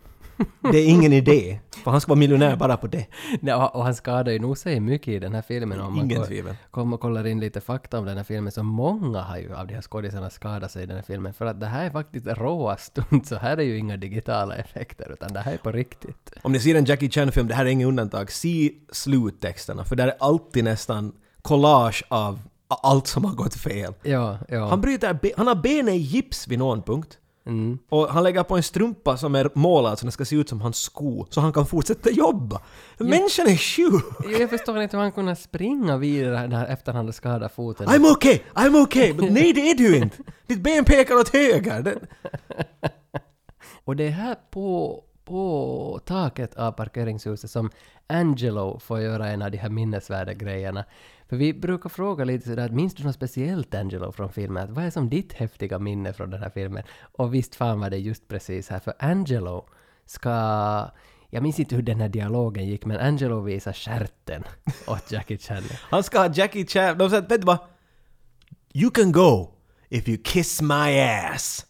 Det är ingen idé. För han ska vara miljonär bara på det. Nej, och, han skadar ju nog sig mycket i den här filmen. Om man Ingen ko- tvivel. kommer och kollar in lite fakta om den här filmen så många har ju av de här skådisarna skadat sig i den här filmen. För att det här är faktiskt råa stund, så här är ju inga digitala effekter utan det här är på riktigt. Om ni ser en Jackie Chan-film, det här är inget undantag, se sluttexterna för där är alltid nästan collage av allt som har gått fel. Ja, ja. Han bryter, han har benen i gips vid någon punkt. Mm. Och han lägger på en strumpa som är målad så den ska se ut som hans sko, så han kan fortsätta jobba. Människan är sjuk! Jag förstår inte hur han kunde springa vidare när efter han hade skadat foten. I'm okay, I'm okay! Men nej, det är du inte! Ditt ben pekar åt höger! Det, Och det är här på, på taket av parkeringshuset som Angelo får göra en av de här minnesvärda grejerna. För vi brukar fråga lite sådär, att minns du något speciellt Angelo från filmen? Att vad är som ditt häftiga minne från den här filmen? Och visst fan var det just precis här, för Angelo ska... Jag minns inte hur den här dialogen gick, men Angelo visar stjärten åt Jackie Chan. han ska ha Jackie Chan, de säger vet du vad? You can go if you kiss my ass.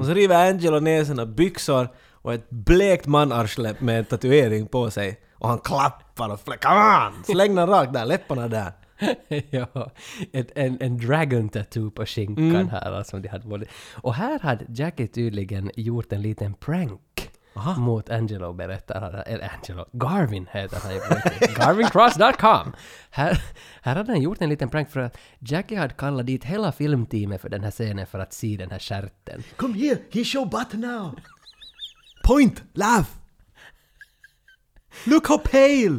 Och så river Angelo ner sina byxor och ett blekt manarsle med en tatuering på sig. Och han klappar och fläcker. Come on! Släng den rakt där, läpparna där. ja, ett, en, en dragon tattoo på skinkan här. Alltså, de hade både. Och här hade Jackie tydligen gjort en liten prank mot Angelo berättar han, eller Angelo, Garvin heter han ju. GarvinCross.com! Här, här hade han gjort en liten prank för att Jackie hade kallat dit hela filmteamet för den här scenen för att se den här stjärten. Come here, he show butt now. Point, laugh. Look how pale!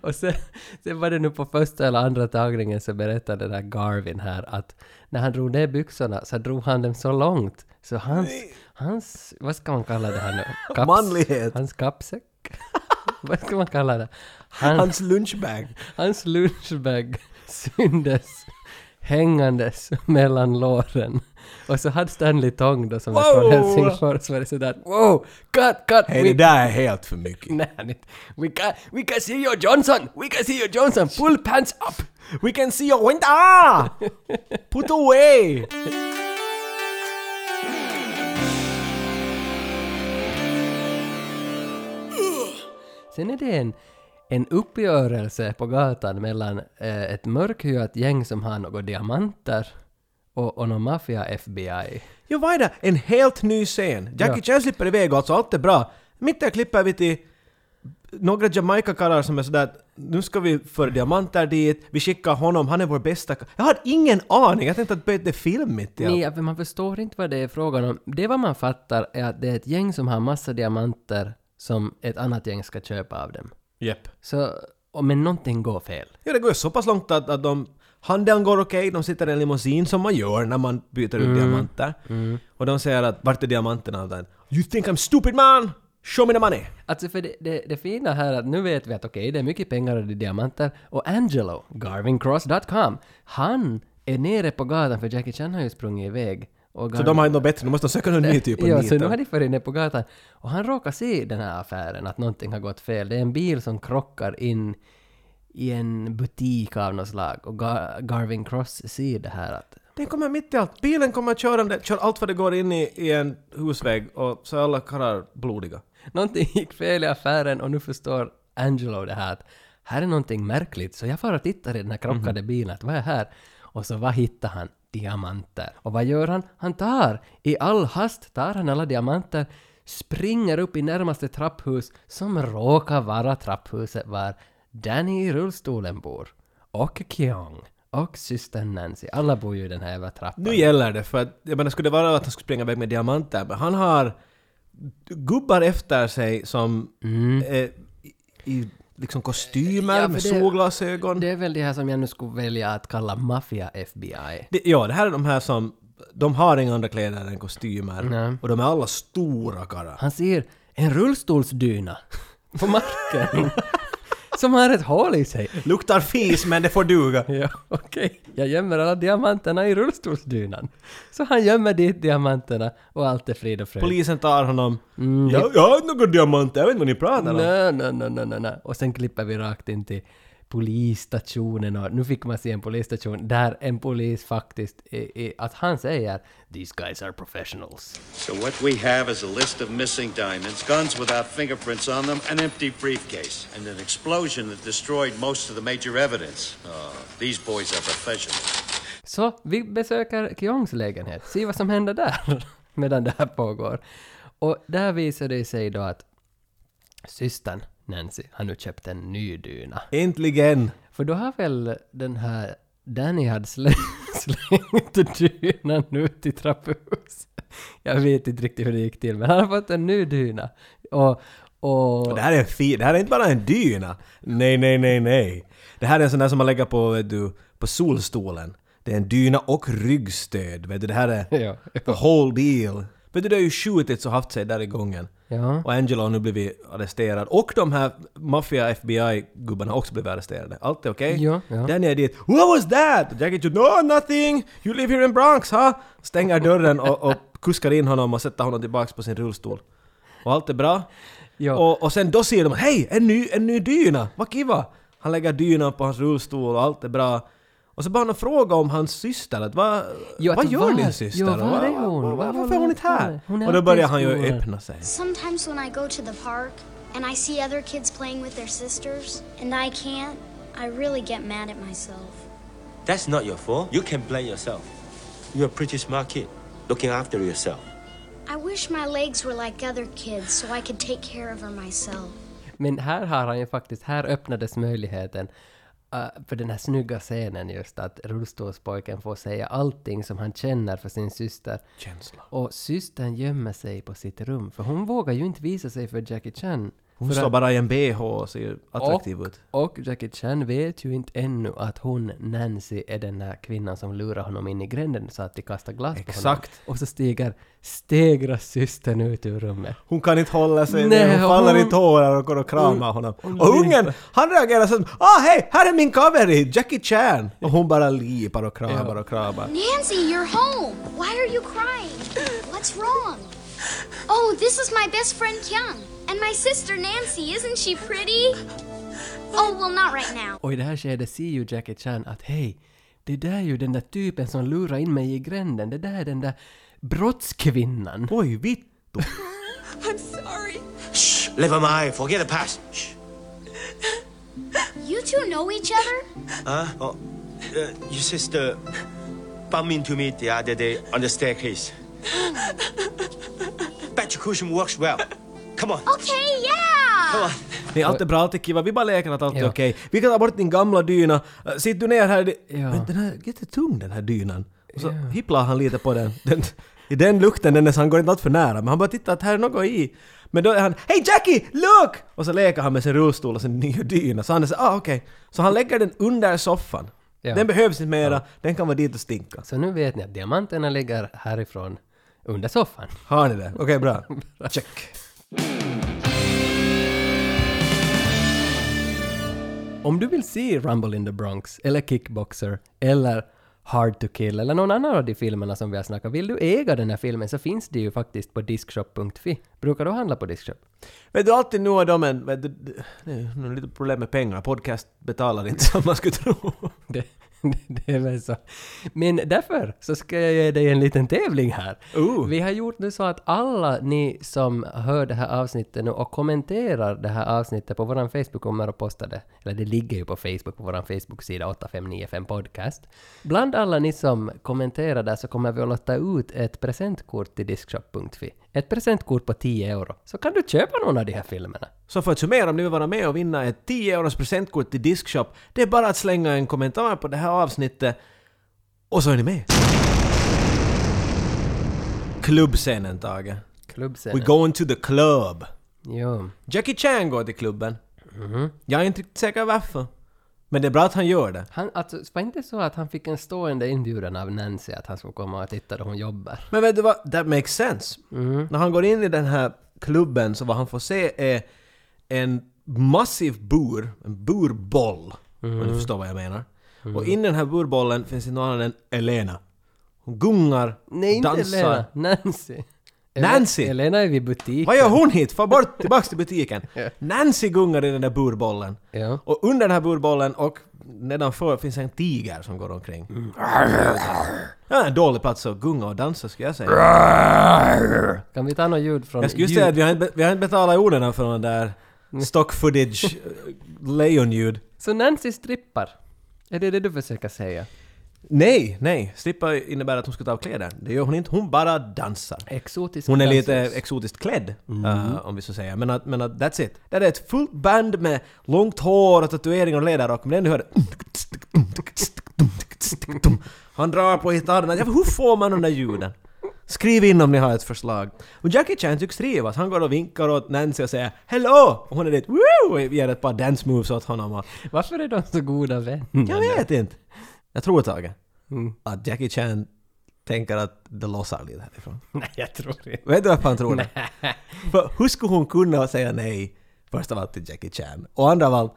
Och sen, sen var det nu på första eller andra tagningen så berättade den här Garvin här att när han drog ner byxorna så drog han dem så långt så hans, hans vad ska man kalla det här nu? Kaps- Manlighet. Hans kappsäck? vad ska man kalla det? Han, Hans lunchbag. hans lunchbag syndes hängandes mellan låren. Och så hade Stanley Tong då som var från Helsingfors så var det sådär wow, cut, cut! Hej, det där är helt för mycket. Nej, inte. We can, we can see your Johnson! We can see your Johnson! Pull pants up! We can see your window! Put away! Sen är det en, en uppgörelse på gatan mellan eh, ett mörkhyat gäng som har några diamanter och, och någon maffia-FBI. Jo, vad är det? En helt ny scen. Jackie Ja. Chan slipper iväg och alltså allt är bra. Mitt där klipper vi till några Jamaica-karlar som är sådär nu ska vi föra diamanter dit, vi skickar honom, han är vår bästa... ka-" Jag har ingen aning, jag tänkte att det är film mitt i allt. Nej, för man förstår inte vad det är frågan om. Det vad man fattar är att det är ett gäng som har massa diamanter som ett annat gäng ska köpa av dem. Japp. Så, och, men någonting går fel. Ja, det går ju så pass långt att, att de... Handeln går okej, de sitter i en limousin som man gör när man byter ut diamanter. Och de säger att vart är diamanterna? You think I'm stupid man? Show me the money! Alltså för det, det, det fina här är att nu vet vi att okej, det är mycket pengar och det är diamanter. Och Angelo, garvincross.com, han är nere på gatan för Jackie Chan har ju sprungit iväg. Och Så de har inte något bättre, de måste söka någon ny typ av Ja, så nu har de farit ner på gatan. Och han råkar se den här affären, att någonting har gått fel. Det är en bil som krockar in i en butik av något slag. Och Gar- Garvin Cross ser det här att Den kommer mitt i allt. Bilen kommer körande, kör allt vad det går in i, i en husvägg och så är alla karlar blodiga. någonting gick fel i affären och nu förstår Angelo det här att här är någonting märkligt. Så jag far och tittar i den här krockade bilen, att vad är här? Och så vad hittar han? Diamanter. Och vad gör han? Han tar, i all hast tar han alla diamanter, springer upp i närmaste trapphus som råkar vara trapphuset var Danny i rullstolen bor. Och Kyung. Och systern Nancy. Alla bor ju i den här jävla trappan. Nu gäller det, för att jag menar skulle det vara att han skulle springa iväg med diamanter, men han har gubbar efter sig som är i, i liksom kostymer Ja, med det- solglasögon. Det är väl det här som jag nu skulle välja att kalla maffia-FBI. Ja, det här är de här som... De har inga andra kläder än kostymer. Nej. Och de är alla stora karlar. Han ser en rullstolsdyna på marken som har ett hål i sig. Luktar fis men det får duga. Ja, okej. Jag gömmer alla diamanterna i rullstolsdynan. Så han gömmer dit diamanterna och allt är frid och fröjd. Polisen tar honom. jag, jag har inte några diamanter, jag vet inte vad ni pratar om. Nej, nej, nej, nej, nej. Och sen klipper vi rakt in till polisstationen och nu fick man se en polisstation där en polis faktiskt, är, är, att han säger “These guys are professionals”. So what we have is a list of missing diamonds, guns without fingerprints on them, an empty briefcase, and an explosion that destroyed most of the major evidence. Oh, these boys are professionals. Så vi besöker Kyongs lägenhet, se vad som händer där medan det här pågår. Och där visar det sig då att systern Nancy har nu köpt en ny dyna. Äntligen! För då har väl den här Danny hade slängt, slängt dynan ut i trapphus. Jag vet inte riktigt hur det gick till, men han har fått en ny dyna. Och, och... Det här är en fi- det här är inte bara en dyna. Nej, nej, nej, nej. Det här är en sån där som man lägger på, vet du, på solstolen. Det är en dyna och ryggstöd, vet du. Det här är Ja, the whole deal. Vet du, det har ju skjutits och haft sig där i gången. Ja. Och Angelo har nu blivit arresterad. Och de här maffia FBI-gubbarna har också blivit arresterade. Allt är okej. Ja, ja. Danny är dit. What was that? Och Jackie Chan, no nothing! You live here in Bronx, huh? Stänger dörren och, och kuskar in honom och sätter honom tillbaks på sin rullstol. Och allt är bra. Ja. Och, och sen då ser de hej, en ny, en ny dyna! Vad kiva! Han lägger dynan på hans rullstol och allt är bra. Och så bara han fråga om hans syster, att vad, Jo, vad att gör var- din syster? jo, var är hon? vad- Vad Varför är hon inte här? Hon Och då börjar han ju öppna sig. Sometimes when I go to the park and I see other kids playing with their sisters and I can't, I really get mad at myself. That's not your fault. You can blame yourself. You're a pretty smart kid, looking after yourself. I wish my legs were like other kids so I could take care of her myself. Men här har han ju faktiskt, här öppnades möjligheten uh, för den här snygga scenen just att rullstolspojken får säga allting som han känner för sin syster. Känsla. Och systern gömmer sig på sitt rum, för hon vågar ju inte visa sig för Jackie Chan. Hon står bara i en bh och ser attraktiv ut. Och Jackie Chan vet ju inte ännu att hon, Nancy, är den här kvinnan som lurar honom in i gränden så att de kastar glas på honom. Exakt. Och så stiger, stegras systern ut ur rummet. Hon kan inte hålla sig Nej, hon faller hon- i tårar och går och kramar hon- honom. hon och ungen, han reagerar som ”Ah hej, här är min covery, Jackie Chan!” Och hon bara lipar och kramar och kramar. Nancy, you're home. Why are you crying? What's wrong? Oh, this is my best friend Kyung. And my sister Nancy, isn't she pretty? Oh, well, not right now. Och i det här skedet ser ju Jackie Chan att hej, det där är ju den där typen som lurar in mig i gränden. Det där är den där brottskvinnan. Oj, vittu! I'm sorry. Shh, never mind. Forget the past. Shh. two know each other? Huh? Oh, uh, your sister bumped into me the other day on the staircase. Bet cushion works well. Come on. Okay, yeah! Come on. Nej, allt är bra, allt är kiva. Vi bara leker att allt är Ja. okej. Vi kan ta bort din gamla dyna. Uh, Sitt du ner här. Ja. Men den här är jättetung den här dynan. Och så hipplar han lite på den. den I den lukten, den är, så han går inte allt för nära. Men han bara tittar att här är något i. Men då är han Hej Jackie! Look! Och så leker han med sin rullstol och sin nya dyna. Så han är så ah okej. Så han lägger den under soffan. Ja. Den behövs inte mera. Den kan vara dit och stinka. Så nu vet ni att diamanterna ligger härifrån under soffan. Har ni det? Okej, bra. Check. Om du vill se Rumble in the Bronx, eller Kickboxer, eller Hard to Kill, eller någon annan av de filmerna som vi har snackat vill du äga den här filmen så finns det ju faktiskt på discshop.fi. Brukar du handla på Discshop? Vet du, alltid nu är de en... Vet du, det är lite problem med pengar. Podcast betalar inte som man skulle tro. Det, det är väl så. Men därför så ska jag ge dig en liten tävling här. Ooh. Vi har gjort nu så att alla ni som hör det här avsnittet nu och kommenterar det här avsnittet på våran Facebook kommer att posta det. Eller det ligger ju på Facebook på våran Facebook-sida 8595 podcast. Bland alla ni som kommenterar där så kommer vi att låta ut ett presentkort till Discshop.fi. Ett presentkort på 10 euro. Så kan du köpa någon av de här filmerna. Så för att summera, om ni vill vara med och vinna ett 10 euros presentkort till Diskshop, det är bara att slänga en kommentar på det här avsnittet och så är ni med. Klubbscenen, Tage. Klubbscenen. going to the club. Jo. Jackie Chan går till klubben. Jag är inte riktigt säker varför. Men det är bra att han gör det. Han, alltså, var inte så att han fick en stående inbjudan av Nancy att han skulle komma och titta då hon jobbar? Men vet du vad? That makes sense. När han går in i den här klubben så vad han får se är en massiv bur, en burboll. Om du förstår vad jag menar. Och in i den här burbollen finns inte någon annan än Elena. Hon gungar, Nej, inte dansar. Elena. Nancy. Nancy? Elena är vid butiken. Vad gör hon hit? Få bort, tillbaks till butiken. Nancy gungar i den där burbollen. Ja. Och under den här burbollen och nedanför finns en tiger som går omkring. Mm. Ja, en dålig plats att gunga och dansa skulle jag säga. Kan vi ta något ljud från... Jag skulle just säga att vi har inte, vi har inte betalat orden för den där stock footage eh, lejonljud. Så Nancy strippar? Är det det du försöker säga? Nej, nej. Strippa innebär att hon ska ta av kläder. Det gör hon inte. Hon bara dansar. Exotisk Hon är lite dansös. exotiskt klädd, eh, om vi så säger. Men att, men att that's it. Det är ett fullt band med långt hår och tatueringar och läderrock, men ändå hör det... Han drar på gitarren. Hur får man de där ljuden? Skriv in om ni har ett förslag. Och Jackie Chan tycks trivas. Han går och vinkar åt Nancy och säger ”Hello!” och hon är dit ”Woo!” och ger ett par dance moves åt honom. Varför är de så goda vänner? jag vet inte. Jag tror Tage, Mm. att Jackie Chan tänker att det lossar lite härifrån. Nej, jag tror inte. Vet du varför han tror det? För hur skulle hon kunna säga nej, först av allt till Jackie Chan? Och andra av allt,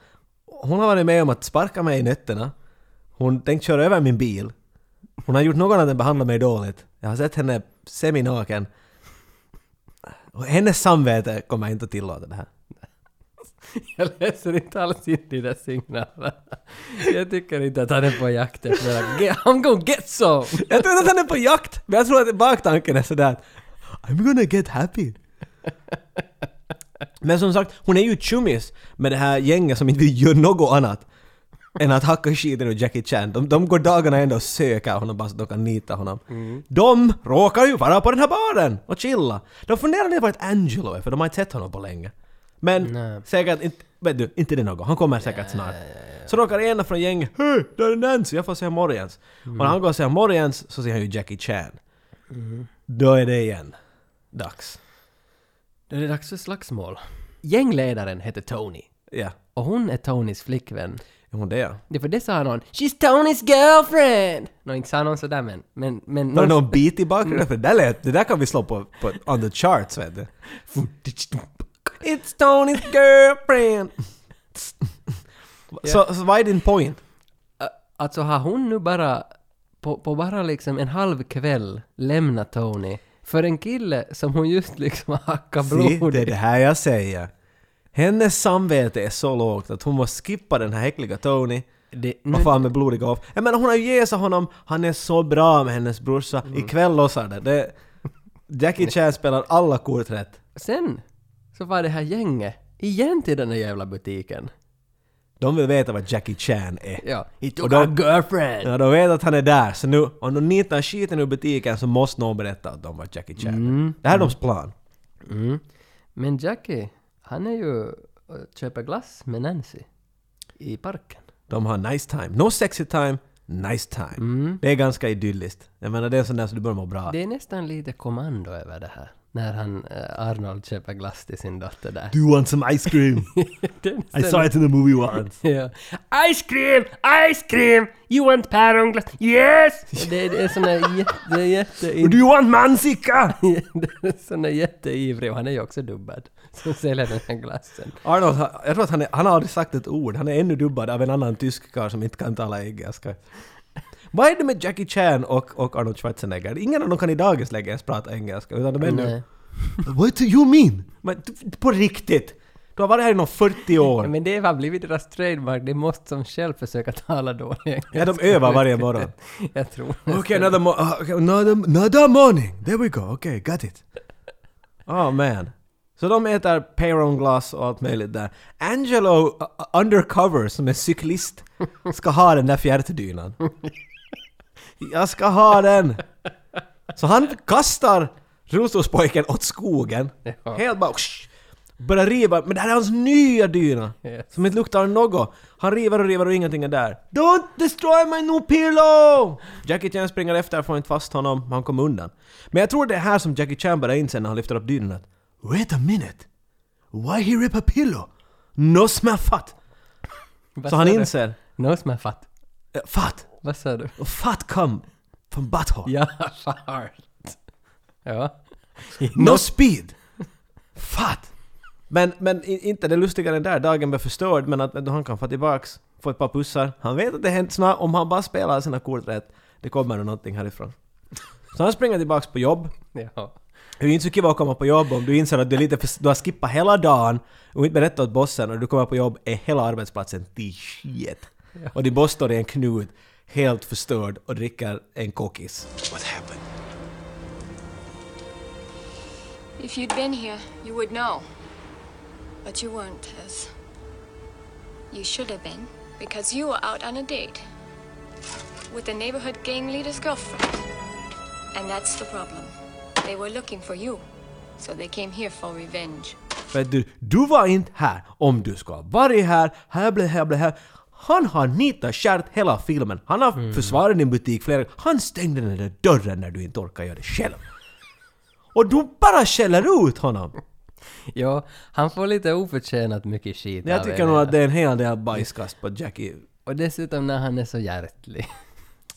hon har varit med om att sparka mig i nötterna. Hon tänkte köra över min bil. Hon har gjort något annat än behandla mig dåligt. Jag har sett henne seminaken. Och hennes samvete kommer inte att tillåta det här. Jag läser inte alls in i de signalerna. Jag tycker inte att han är på jakt efter I'm gonna get some! Jag tror inte att han är på jakt, men jag tror att baktanken är sådär I'm gonna get happy. Men som sagt, hon är ju tjummis med det här gänget som inte vill göra något annat än att hacka skiten ur Jackie Chan. De, de går dagarna ända och söker honom bara så att de kan nita honom. De råkar ju vara på den här baren och chilla. De funderar lite på att Angelo är, för de har inte sett honom på länge. Men Nej. säkert inte, vet du, inte det något. Han kommer säkert snart. Så råkar ena från gänget Hej, där är Nancy, jag får säga morgens. Och när han går och säger morgens så ser han ju Jackie Chan. Då är det igen dags. Då är det dags för slagsmål. Gängledaren heter Tony. Ja, Och hon är Tonys flickvän. är hon det? Det för det sa någon “She's Tonys girlfriend!” Nå, inte sa någon sådär men... Men... men Någon, någon beat i bakgrunden? För det där lät, det där kan vi slå på, på on the charts vet du. It's Tony's girlfriend! Så, så vad är din point? Ä- Alltså har hon nu bara... På, på bara liksom en halv kväll lämnat Tony för en kille som hon just liksom har hackat blod det är i. det här jag säger. Hennes samvete är så lågt att hon måste skippa den här äckliga Tony. Det, Vad nu, fan med blodiga off. Jag menar hon har ju jäsat honom, han är så bra med hennes brorsa. Ikväll lossar det. det. Jackie Chan spelar alla kort rätt. sen så var det här gänget igen till den där jävla butiken. De vill veta vad Jackie Chan är. Ja. He Och took de- our girlfriend! Ja, de vet att han är där, så nu om de nitar skiten ur butiken så måste någon berätta att de var Jackie Chan. Mm. Det här är deras plan. Mm. Men Jackie, han är ju och köper glass med Nancy. I parken. De har nice time. No sexy time, nice time. Mm. Det är ganska idylliskt. Jag menar det är sån där så du börjar må bra. Det är nästan lite kommando över det här. När han, eh, Arnold köper glass till sin dotter där. Do you want some ice cream? I saw it in the movie once. Ja. Ice cream! Ice cream! You want päronglass? Yes! Det, är sån där jätte, är jätte... Do you want mansika? är sån där jätteivrig och han är ju också dubbad. Som säljer den här glassen. Arnold, jag tror att han, är, han har aldrig sagt ett ord. Han är ännu dubbad av en annan tysk karl som inte kan tala engelska. Vad är det med Jackie Chan och, och Arnold Schwarzenegger? Ingen av dem kan i dagens läge ens prata engelska, utan de är nu... What do you mean? Men på riktigt! Du har varit här i någon 40 år. Men det har blivit deras trademark. De måste som själv försöka tala dålig. Ja, de övar varje morgon. Jag tror Okay, another, mo- uh, okay, another, another morning. There we go. Okay, got it. Oh man. Så de äter peyron-glass och allt möjligt där. Angelo uh, undercover som är cyklist ska ha den där fjärrdynan. Jag ska ha den! Så han kastar rullstolspojken åt skogen. Ja. Helt bara... Sh, börjar riva, men det här är hans nya dyna! Yes. Som inte luktar något. Han river och river och ingenting är där. Don't destroy my new pillow! Jackie Chan springer efter, får inte fast honom, han kommer undan. Men jag tror det är här som Jackie Chan börjar inse när han lyfter upp dynan att Wait a minute! Why he rip a pillow? No smell fat! Så han inser... Som är fatt. eh, Fat! Vad sa du? Och fat come from butthole. Ja, fart. Ja. No speed! Fat! Men, men inte det lustigare än där, dagen blev förstörd men att han kan få tillbaks, få ett par pussar. Han vet att det hänt snart, om han bara spelar sina kort rätt, det kommer nog någonting härifrån. Så han springer tillbaks på jobb. Ja. Det är ju inte så kiva att komma på jobb om du inser att du, är lite för, du har skippat hela dagen och inte berättat åt bossen och du kommer på jobb är hela arbetsplatsen till shit. Och din boss står i en knut, helt förstörd och dricker en kokis. What happened? If you'd been here, you would know. But you weren't, Tess. You should have been. Because you were out on a date with the neighborhood gang leader's girlfriend. And that's the problem. They were looking for you, so they came here for revenge. Vet du, du var inte här om du ska ha varit här, här blev här blev här. Han har nitat skärt hela filmen. Han har försvarat din butik flera Han stängde den där dörren när du inte orkar göra det själv. Och du bara skäller ut honom! ja, han får lite oförtjänat mycket skit Jag tycker er. nog att det är en hel del bajskast på Jackie. Och dessutom när han är så hjärtlig.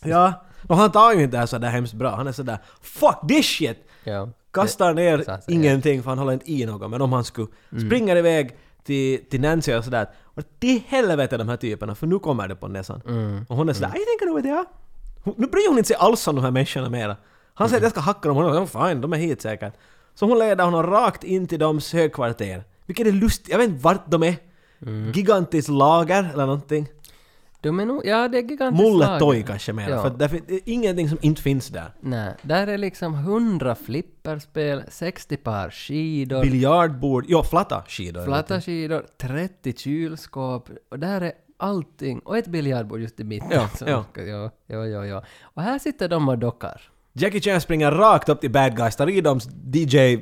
Ja, och han tar ju inte det här sådär hemskt bra. Han är sådär ”Fuck this shit!” ja. Kastar ner ingenting för han håller inte i något. Men om han skulle springer iväg till, till Nancy och sådär. Och till helvete de här typerna för nu kommer det på näsan. Och hon är sådär ”Jag tänker nog att jag...” Hon- Nu bryr hon inte sig alls om de här människorna mera. Han säger att jag ska hacka dem hon är ”Fine, de är hit säkert”. Så hon leder honom rakt in till deras högkvarter. Vilket är lustigt, jag vet inte vart de är. Gigantiskt lager eller någonting. De är nog, ja det är gigantiskt lager. toy kanske mer. Ja. För det är ingenting som inte finns där. Nej, där är liksom 100 flipperspel, 60 par skidor, Biljardbord, ja flatta skidor. flatta skidor, 30 kylskåp och där är allting och ett biljardbord just i mitten. Ja, som ja. ja, ja, ja, ja. Och här sitter de och dockar. Jackie Chan springer rakt upp till bad guys, tar i dems DJ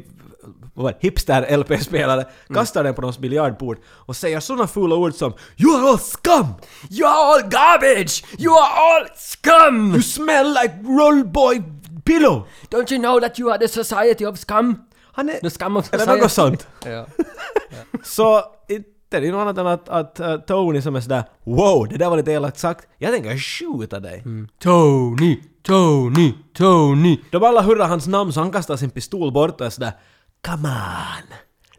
vad, hipster LP-spelare, kastar den på deras biljardbord och säger sådana fula ord som “You are all scum! You are all garbage! You are all scum! You smell like rollboy pillow!” Don't you know that you are the society of scum? Han är... The scum of Eller society. något sånt. Ja. Så inte det är något annat än att, att uh, Tony som är sådär “Wow, det där var lite elakt sagt. Jag tänker skjuta dig.” Tony, Tony, Tony. De alla hurrar hans namn så han kastar sin pistol bort och är sådär “Come on,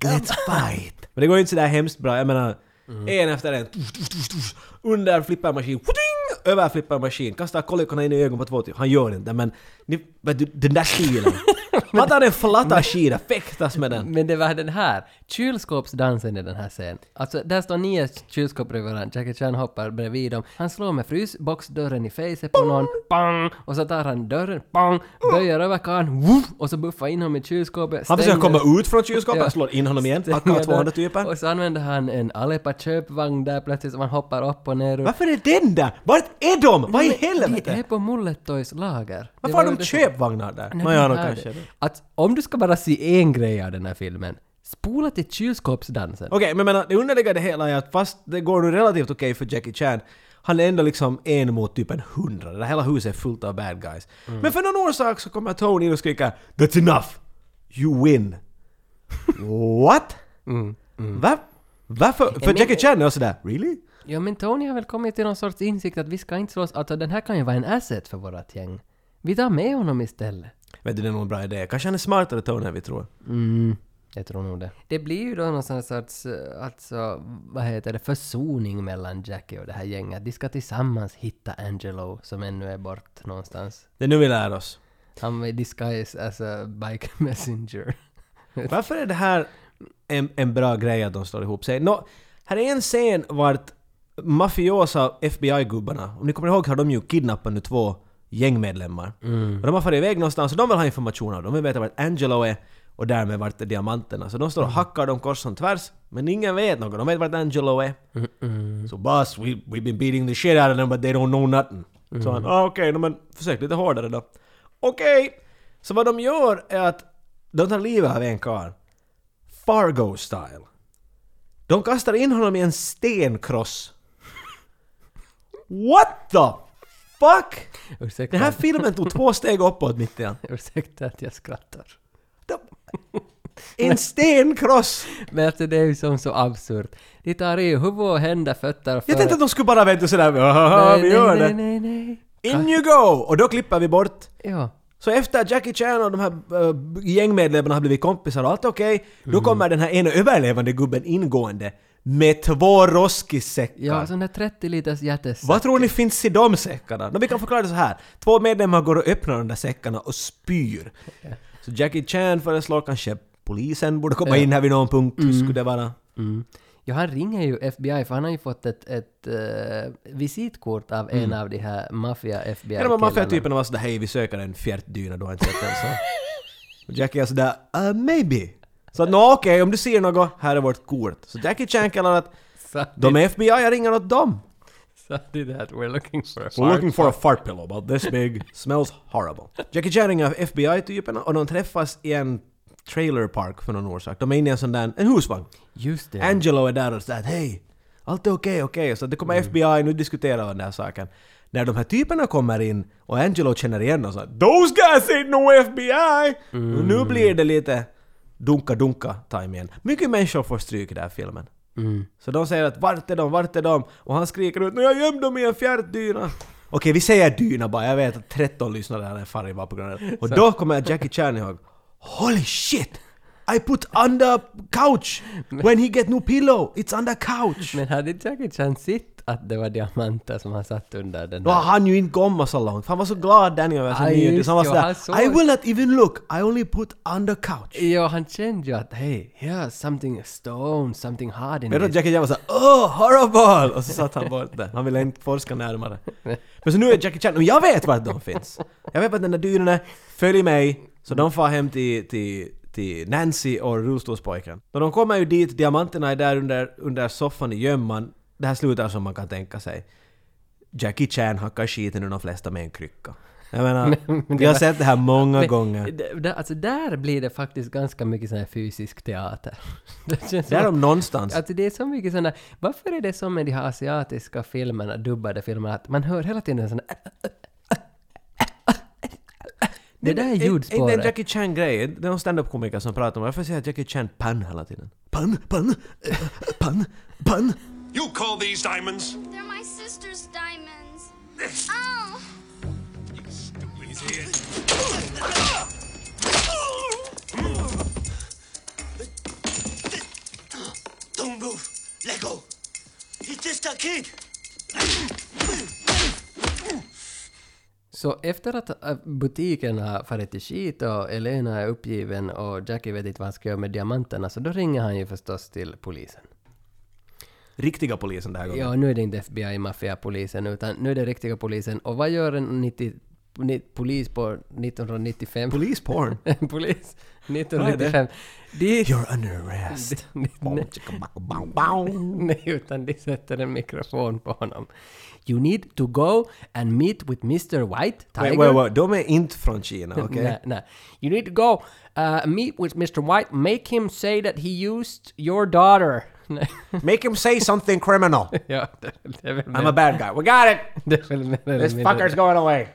let's fight”. Men det går ju inte sådär hemskt bra, jag menar en efter en. Under flippermaskin, Puting! Över flippermaskin, kastar kolikorna in i ögonen på två till. Han gör inte men ni, du, den där stilen. Han tar en flatta skida, fäktas med den. Men det var den här, kylskåpsdansen i den här scenen. Alltså, där står nio kylskåp bredvid varandra, Jackie Chan hoppar bredvid dem. Han slår med frysboxdörren i facet på någon, bang! Och så tar han dörren, bang! Böjer över karln, woof! Och så buffar in honom i kylskåpet. Han försöker komma ut från kylskåpet, Ja. slår in honom igen, stänger två andra typer. Och så använder han en Alepa köpvagn där plötsligt som han hoppar upp och ner. Varför är den där? Vart är de? Vad i De är helvete? på Mullettoys lager. Varför har de köpvagnar där? Nej, Nå ja, de no, har kanske. Att om du ska bara se en grej av den här filmen, spola till kylskåpsdansen. Okej, men menar, det underliga det hela är att fast det går nu relativt okej för Jackie Chan, han är ändå liksom en mot typ en hundra. Det hela huset är fullt av bad guys. Mm. Men för någon orsak så kommer Tony in och skriker “That's enough! You win!” What? Va? Varför? För Mm, men- Jackie Chan är sådär “Really?” Ja men Tony har väl kommit till någon sorts insikt att vi ska inte slåss, alltså den här kan ju vara en asset för vårat gäng. Vi tar med honom istället. Vet du, det är nog en bra idé. Kanske han är smartare Tony än vi tror. Mm, jag tror nog det. Det blir ju då någon sorts, eh, alltså, vad heter det, försoning mellan Jackie och det här gänget. De ska tillsammans hitta Angelo som ännu är bort någonstans. Det är nu vi lär oss. Han i disguise as a bike messenger. Varför är det här en, en bra grej att de slår ihop sig? Nå, här är en scen vart mafiosa FBI-gubbarna, om ni kommer ihåg har de ju kidnappat nu två gängmedlemmar. Och de har farit iväg någonstans och de vill ha information av dem. De vill veta vart Angelo är och därmed vart är diamanterna. Så de står och hackar dem kors och tvärs, men ingen vet något. De vet vart Angelo är. Så boss, we, we've been beating the shit out of them but they don't know nothing. Så han, ah, okej, no, men försök lite hårdare då. Okej! Så vad de gör är att de tar livet av en karl. Fargo-style. De kastar in honom i en stenkross. What the fuck? Ursäkta, Den här filmen tog två steg uppåt mitt i allt. ursäkta att jag skrattar. En stenkross! Men alltså det är ju som så absurt. De tar i huvud och händer, fötter och Jag tänkte att de skulle bara vänta sådär, haha, vi gör nej, det. nej, nej, In you go! Och då klipper vi bort. Ja. Så efter att Jackie Chan och de här uh, gängmedlemmarna har blivit kompisar och allt är okej, då kommer den här ena överlevande gubben ingående med två roskisäckar. Ja, sån där 30 liters jättesäck. Vad tror ni finns i de säckarna? No, vi kan förklara det så här. Två medlemmar går och öppnar de där säckarna och spyr. Så Jackie Chan föreslår kanske polisen borde komma in här vid någon punkt. Hur skulle det vara? Mm. Ja, han ringer ju FBI för han har ju fått ett, ett eh, visitkort av en av de här maffia FBI Ja, maffiatyperna var sådär hej vi söker en fjärtdyna, du har inte sett den så. Jackie är sådär uh, maybe. Så nå okej, om du ser något, här är vårt kort. Så Jackie Chan kallar att de är FBI, jag ringer åt dem. Är that we're looking for a We're looking for a fart pillow about this big, smells horrible. Jackie Chan ringer FBI-typerna och de träffas i en trailer park för någon orsak. De är inne i en sån där, en husvagn. Just det. Angelo är där och säger hej, allt är okej, okej. Så det kommer FBI, nu diskuterar vi den här saken. När de här typerna kommer in och Angelo känner igen dem så här, Those guys ain't no FBI! Och nu blir det lite dunka-dunka time igen. Mycket människor får stryk i den här filmen. Mm. Så de säger att vart är de, vart är de? Och han skriker ut "Nej, jag gömde dem i en fjärtdyna. Okej, vi säger dyna bara. Jag vet att 13 lyssnare här är farliga bara på grund av det. Och då kommer Jackie Chan ihåg. Holy shit! I put under couch! When he get no pillow, it's under couch! Men hade Jackie Chan sett att det var diamanter som han satt under den Då där? har han ju inte kommit så långt. Han var så glad Daniel var så Ja, ny. just han var det, han sådär I will not even look, I only put under couch. Ja, han kände ju att hej, here's something stone, something hard in Jag tror att this. Jackie Chan var såhär ”Oh, horrible!” och så satt han bort det. Han ville inte forska närmare. Men så nu är Jackie Chan, och jag vet vart de finns. Jag vet vart den där dynan är. Följ mig. Så de far hem till, till, till Nancy och rullstolspojken. Och de kommer ju dit, diamanterna är där under, under soffan i gömman. Det här slutar som man kan tänka sig. Jackie Chan hackar skiten ur de flesta med en krycka. Jag menar, vi har sett det här många Men gånger. d- d- alltså där blir det faktiskt ganska mycket sån här fysisk teater. Det känns Där om någonstans. Alltså det är så mycket såna... Varför är det som med de här asiatiska filmerna, dubbade filmerna, att man hör hela tiden en sån där... Det där är ljudspåret. Jackie Chan-grej. Det är någon stand-up-komiker som pratar om varför säger Jackie Chan pan hela tiden? Pan, pan, eh, pan, pan. You call these diamonds? They're my sister's diamonds. Oh! Don't move. Let go. He's just a kid. Så efter att äh, butiken har farit till skit och Elena är uppgiven och Jackie vet inte vad han ska göra med diamanterna så då ringer han ju förstås till polisen. Riktiga polisen den här gången. Ja, nu är det inte FBI, maffiapolisen, utan nu är det riktiga polisen. Och vad gör en 90, ni, polis på 1995? Polisporn? polis 1995. De, You're under arrest. Nej, utan de sätter en mikrofon på honom. You need to go and meet with Mr. White, Tiger. Wait, wait, wait. De är inte från Kina, okej? Nej, nej. You need to go uh, meet with Mr. White, make him say that he used your daughter. Make him say something criminal. ja, det, det I'm a bad guy. We got it! This fucker's going away.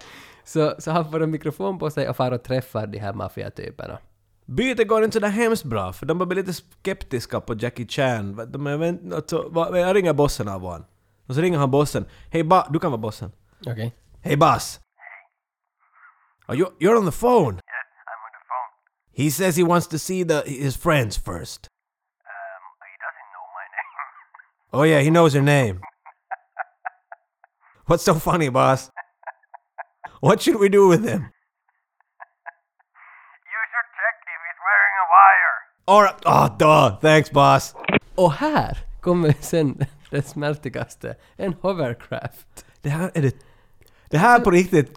Så, så han får en mikrofon på sig och far och träffar de här maffiatyperna. Bytet går inte sådär hemskt bra, för de börjar bli lite skeptiska på Jackie Chan. De är, alltså, jag ringer bossen av honom. Och så ringer han bossen. Hej ba... Du kan vara bossen. Okej. Hey boss. Are you, you're on the phone? Yes, I'm on the phone. He says he wants to see the his friends first. Um, he doesn't know my name. Oh yeah, he knows your name. What's so funny, boss? What should we do with him? You should check if he's wearing a wire. Alright, oh duh, thanks boss. Och här kommer sen det smärtigaste. En hovercraft. Det här är det... Det här på riktigt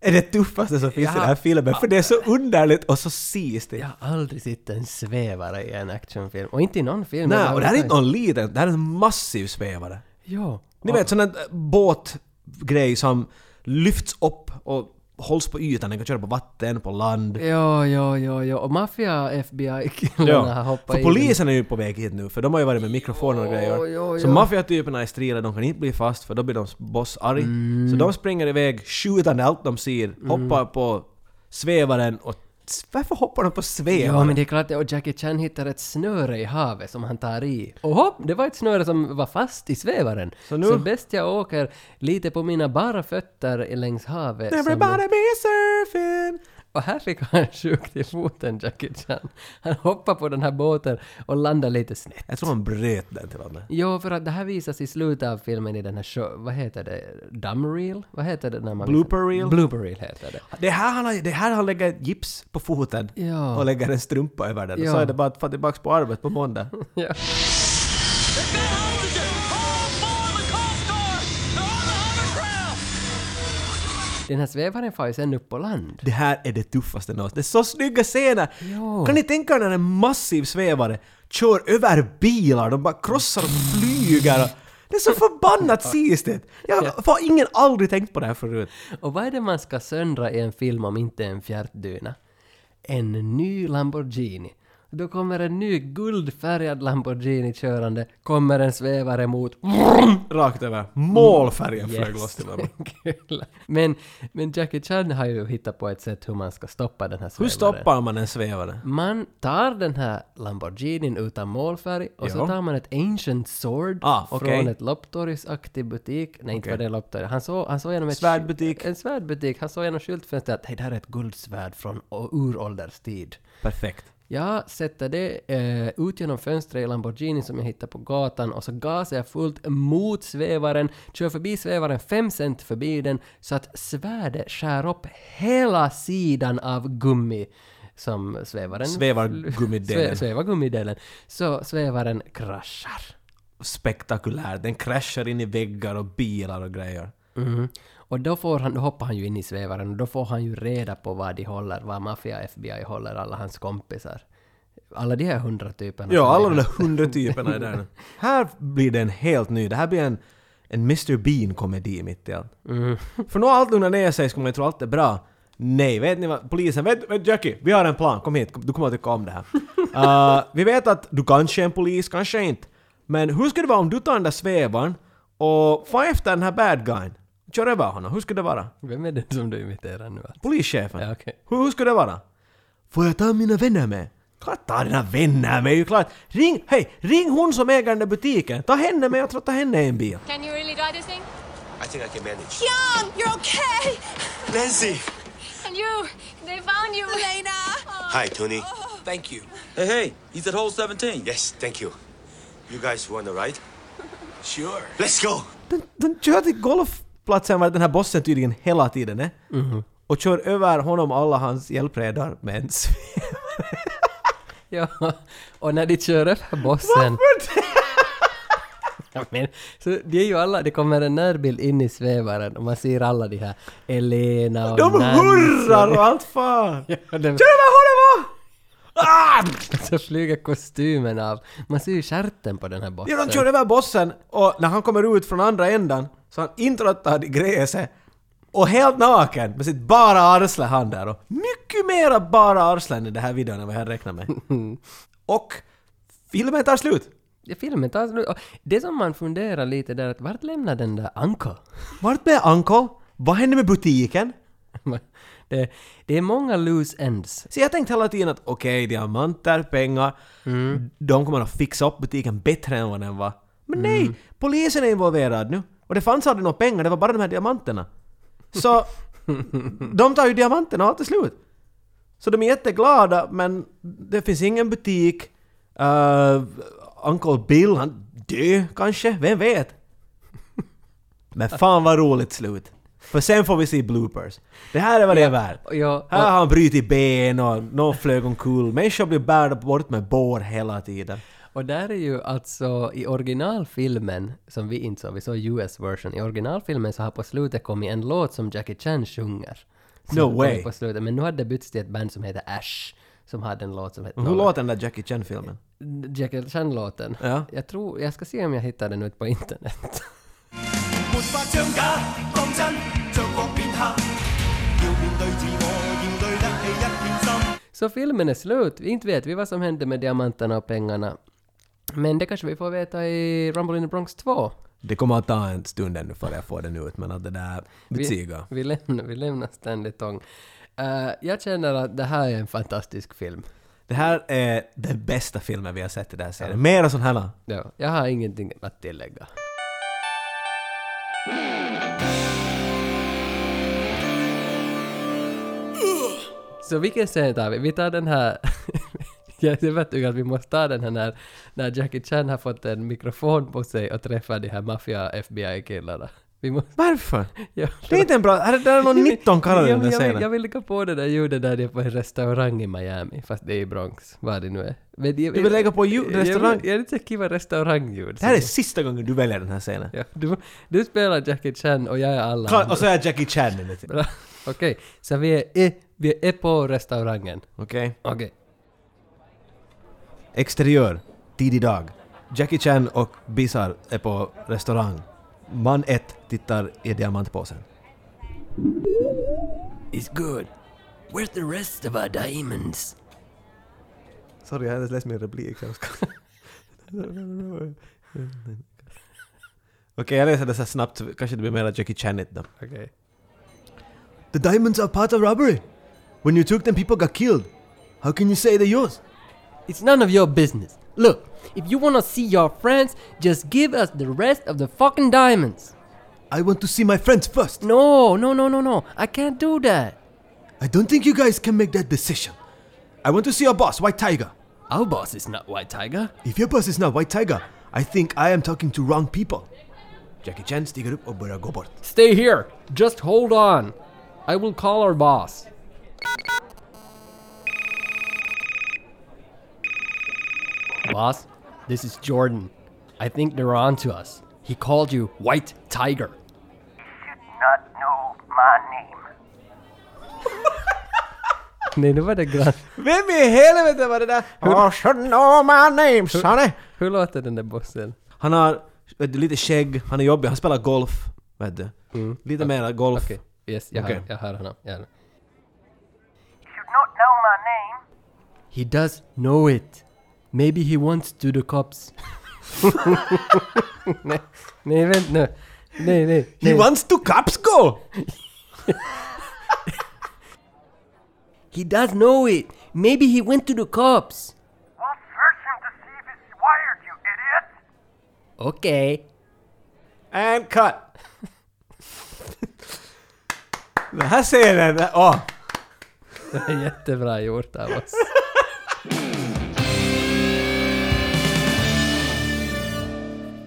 är det tuffaste som finns i Ja. den här filmen, för det är så underligt och så sist. Jag har aldrig sett en svävare i en actionfilm. Och inte i någon film. Nej, och det här är inte någon liten, det här är en massiv svävare. Ja. Ni vet sån där båtgrej som lyfts upp och hålls på ytan, den kan köra på vatten, på land. Ja, ja, ja, ja. Och maffia FBI-killarna har hoppat för polisen är ju på väg hit nu, för de har ju varit med mikrofoner och grejer. jo, så jo. maffiatyperna är strila, de kan inte bli fast för då blir de boss arg. Mm. Så de springer iväg, skjutande allt de ser, hoppar på svävaren och... Varför hoppar de på svävaren? Ja, men det är klart, och Jackie Chan hittar ett snöre i havet som han tar i. Och hopp, det var ett snöre som var fast i svävaren. Så nu- Så bäst jag åker lite på mina bara fötter längs havet. som- Everybody be surfing! Och här fick han sjukt i foten, Jackie Chan. Han hoppar på den här båten och landar lite snett. Jag tror han bröt den till och med. Jo, för att det här visas i slutet av filmen i den här show... Vad heter det? Dumb-reel? Vad heter det när man... Blooper reel? Blooper reel heter det. Det här han, har- det här han lägger gips på foten Ja. och lägger en strumpa över den. Och så Ja. är det bara att få tillbaka på arbetet på måndag. Ja. Den här svävaren far ju sen upp på land. Det här är det tuffaste någonsin. Det är så snygga scener! Jo. Kan ni tänka er när en massiv svävare kör över bilar, de bara krossar och flyger och... Det är så förbannat sistigt! Jag har ingen aldrig tänkt på det här förut. Och vad är det man ska söndra i en film om inte en fjärtdyna? En ny Lamborghini. Då kommer en ny guldfärgad Lamborghini körande, kommer en svävare mot... Rakt över. Målfärgen flög loss till. Kul. men, men Jackie Chan har ju hittat på ett sätt hur man ska stoppa den här Hur svävaren. stoppar man en svävare? Man tar den här Lamborghinin utan målfärg och så Ja. tar man ett ancient sword Ah, från okej. ett lopptorgsaktig butik. Nej, inte var det lopptorg. Han såg, han såg genom ett... Svärdbutik. En svärdbutik. Han såg genom skyltfönstret att hej, det här är ett guldsvärd från o- urålders tid. Perfekt. Jag sätter det eh, ut genom fönstret i Lamborghini som jag hittar på gatan och så gasar jag fullt mot svävaren, kör förbi svävaren fem cent förbi den så att svärdet skär upp hela sidan av gummi som svävaren... Svävargummidelen. Svä, svävargummidelen. Så svävaren kraschar. Spektakulär. Den kraschar in i väggar och bilar och grejer. Mhm. Och då, får han, då hoppar han ju in i svävaren och då får han ju reda på vad de håller, vad maffia FBI håller alla hans kompisar. Alla de här hundra typerna. Ja, alla de där hundra typerna är där nu. Här blir det en helt ny. Det här blir en, en Mr Bean-komedi mitt i allt. Mm. För nu har allt lugnat ner sig skulle man ju tro allt är bra. Nej, vet ni vad? Polisen, vet, vet Jackie, vi har en plan. Kom hit, du kommer att tycka om det här. Uh, vi vet att du kanske är en polis, kanske inte. Men hur skulle det vara om du tar den där svävaren och får efter den här bad guyn? Kör över honom. Hur skulle det vara? Vem är det som du imiterar nu? alltså? Polischefen. Ja, okej. Hur, hur skulle det vara? Får jag ta mina vänner med? Klart ta dina vänner med, ju klart. Ring, hej, ring hon som äger den där butiken. Ta henne med och ta- ta henne i en bil. Can you really drive this thing? I think I can manage. Young, you're okay. Nancy! And you! They found you! Elena. Hi, Tony. Thank you. Hey, hey, he's at hole 17. Yes, thank you. You guys want a ride? Sure. Let's go! Den, den kör till golf... platsen var den här bossen tydligen hela tiden är. Mhm. Och kör över honom alla hans hjälpredar med en sv- Ja, och när de kör över bossen... Ja, men, så det är ju alla, det kommer en närbild in i svävaren och man ser alla de här Elena och De Nancy. hurrar och allt fan! Ja, de, Kör över honom! Ah! så flyger kostymen av. Man ser ju stjärten på den här bossen. Ja, de kör över bossen och när han kommer ut från andra ändan så han introttad i gräset och helt naken med sitt bara arsle han där och mycket mera bara arslen i den här videon än vad jag räknar med. och filmen tar slut. Ja, filmen tar slut. Och Det som man funderar lite där att vart lämnar den där Uncle? Vart blev Uncle? Vad hände med butiken? det, det är många loose ends. Så jag tänkte hela tiden att okej, diamanter, pengar, de kommer att fixa upp butiken bättre än vad den var. Men nej! Polisen är involverad nu. Och det fanns aldrig några pengar, det var bara de här diamanterna. Så de tar ju diamanterna och allt är slut. Så de är jätteglada men det finns ingen butik. Uh, Uncle Bill, han dö kanske, vem vet? Men fan vad roligt slut. För sen får vi se bloopers. Det här är vad det är värt. Ja, Här har han brutit ben och någon flög omkull. Människor blir bärda bort med bår hela tiden. Och där är ju alltså i originalfilmen, som vi inte såg, vi såg US version, i originalfilmen så har på slutet kommit en låt som Jackie Chan sjunger. Som No kom way. På slutet. Men nu hade det bytts till ett band som heter Ash, som hade en låt som hette... Hur låter den där Jackie Chan-filmen? Jackie Chan-låten? Ja. Jag tror, jag ska se om jag hittar den ut på internet. 没法将假当真，着过片刻，要面对自我，要对得起一片心。 Så filmen är slut. Inte vet vi vad som hände med diamanterna och pengarna. Men det kanske vi får veta i Rumble in the Bronx 2. Det kommer att ta en stund ännu före jag får den ut men att det där betygar. Vi, vi, lämnar, vi lämnar Stanley Tong. Uh, jag känner att det här är en fantastisk film. Det här är den bästa filmen vi har sett i den här serien. Mera sån här. Ja, jag har ingenting att tillägga. Så vilken scen tar vi? Vi tar den här... jag vet ju att vi måste ta den här när, när Jackie Chan har fått en mikrofon på sig och träffar de här maffia-FBI-killarna. Måste... Varför? Ja, Det är inte en bra... Här, där är någon 19 karlar i den där jag, vill, scenen. jag vill lägga på det där ljudet där de är på en restaurang i Miami, fast det är i Bronx, vad det nu är. Men jag, Du vill lägga på ljud- restaurang? Jag, jag är inte vad restaurangljud. Det här är sista gången du väljer den här scenen. Ja, du, du spelar Jackie Chan och jag är alla andra. och så är Jackie Chan det. Okej, så vi är, i- vi är på restaurangen. Okej. Okej. Exteriör. Tidig dag. Jackie Chan och Bizarre är på restaurang. Man 1 tittar i diamantpåsen. It's good. Where's the rest of our diamonds? Sorry, jag hade läst min replik. Okej, jag läser det så snabbt. Kanske det blir mer Jackie Chanigt då. Okej. The diamonds are part of robbery. When you took them, people got killed. How can you say they're yours? It's none of your business. Look, if you wanna see your friends, just give us the rest of the fucking diamonds. I want to see my friends first. No, no, no, no, no. I can't do that. I don't think you guys can make that decision. I want to see our boss, White Tiger. Our boss is not White Tiger. If your boss is not White Tiger, I think I am talking to wrong people. Jackie Chan stiger upp och börjar gå bort. Stay here. Just hold on. I will call our boss. Boss, this is Jordan. I think they're on to us. He called you White Tiger. Not know my name. Nej, nu var det grann. Vem i helvete var det där? Oh, should know my name, sonny! Hur låter den där bossen? Han har vet du, lite skägg, han är jobbig, han spelar golf. Vet du. Lite mera golf. Okej, yes, jag, Okej. hör, jag hör honom. Jag hör. Should not know my name. He does know it. Maybe he wants to the cops. nej, nej, vänta nu. Nej, nej. He nej. wants to cops go! He does know it. Maybe he went to the cops. We'll search him to see if he's wired, you idiot. Okay. And cut! Den här scenen, där- åh! Det är jättebra gjort av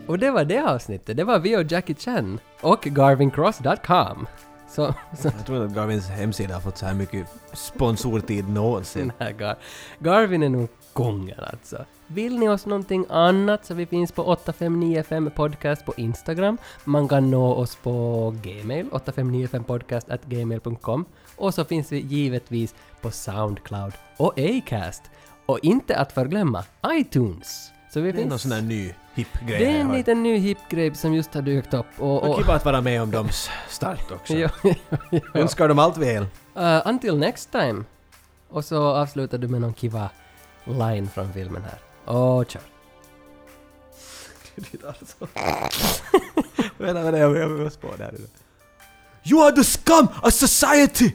Och det var det avsnittet. Det var vi och Jackie Chan. Och garvincross.com. Så, så Jag tror inte att Garvins hemsida har fått så här mycket sponsortid någonsin. Nej, Gar Garvin är nog kungen alltså. Vill ni oss någonting annat så vi finns på 8595 podcast på Instagram. Man kan nå oss på gmail, 8595podcast gmail.com. Och så finns vi givetvis på Soundcloud och Acast. Och inte att förglömma iTunes. Så vi Det är någon finns... sån där ny hipp grej. Det är en liten ny hipp grej som just har dykt upp. Och, Och och, kul att vara med om dems start också. ja, ja, ja. Önskar dem allt väl. Uh, until next time. Och så avslutar du med någon kiva line från filmen här. Och kör. Vänta, vänta, jag måste på det här. You are the scum of society!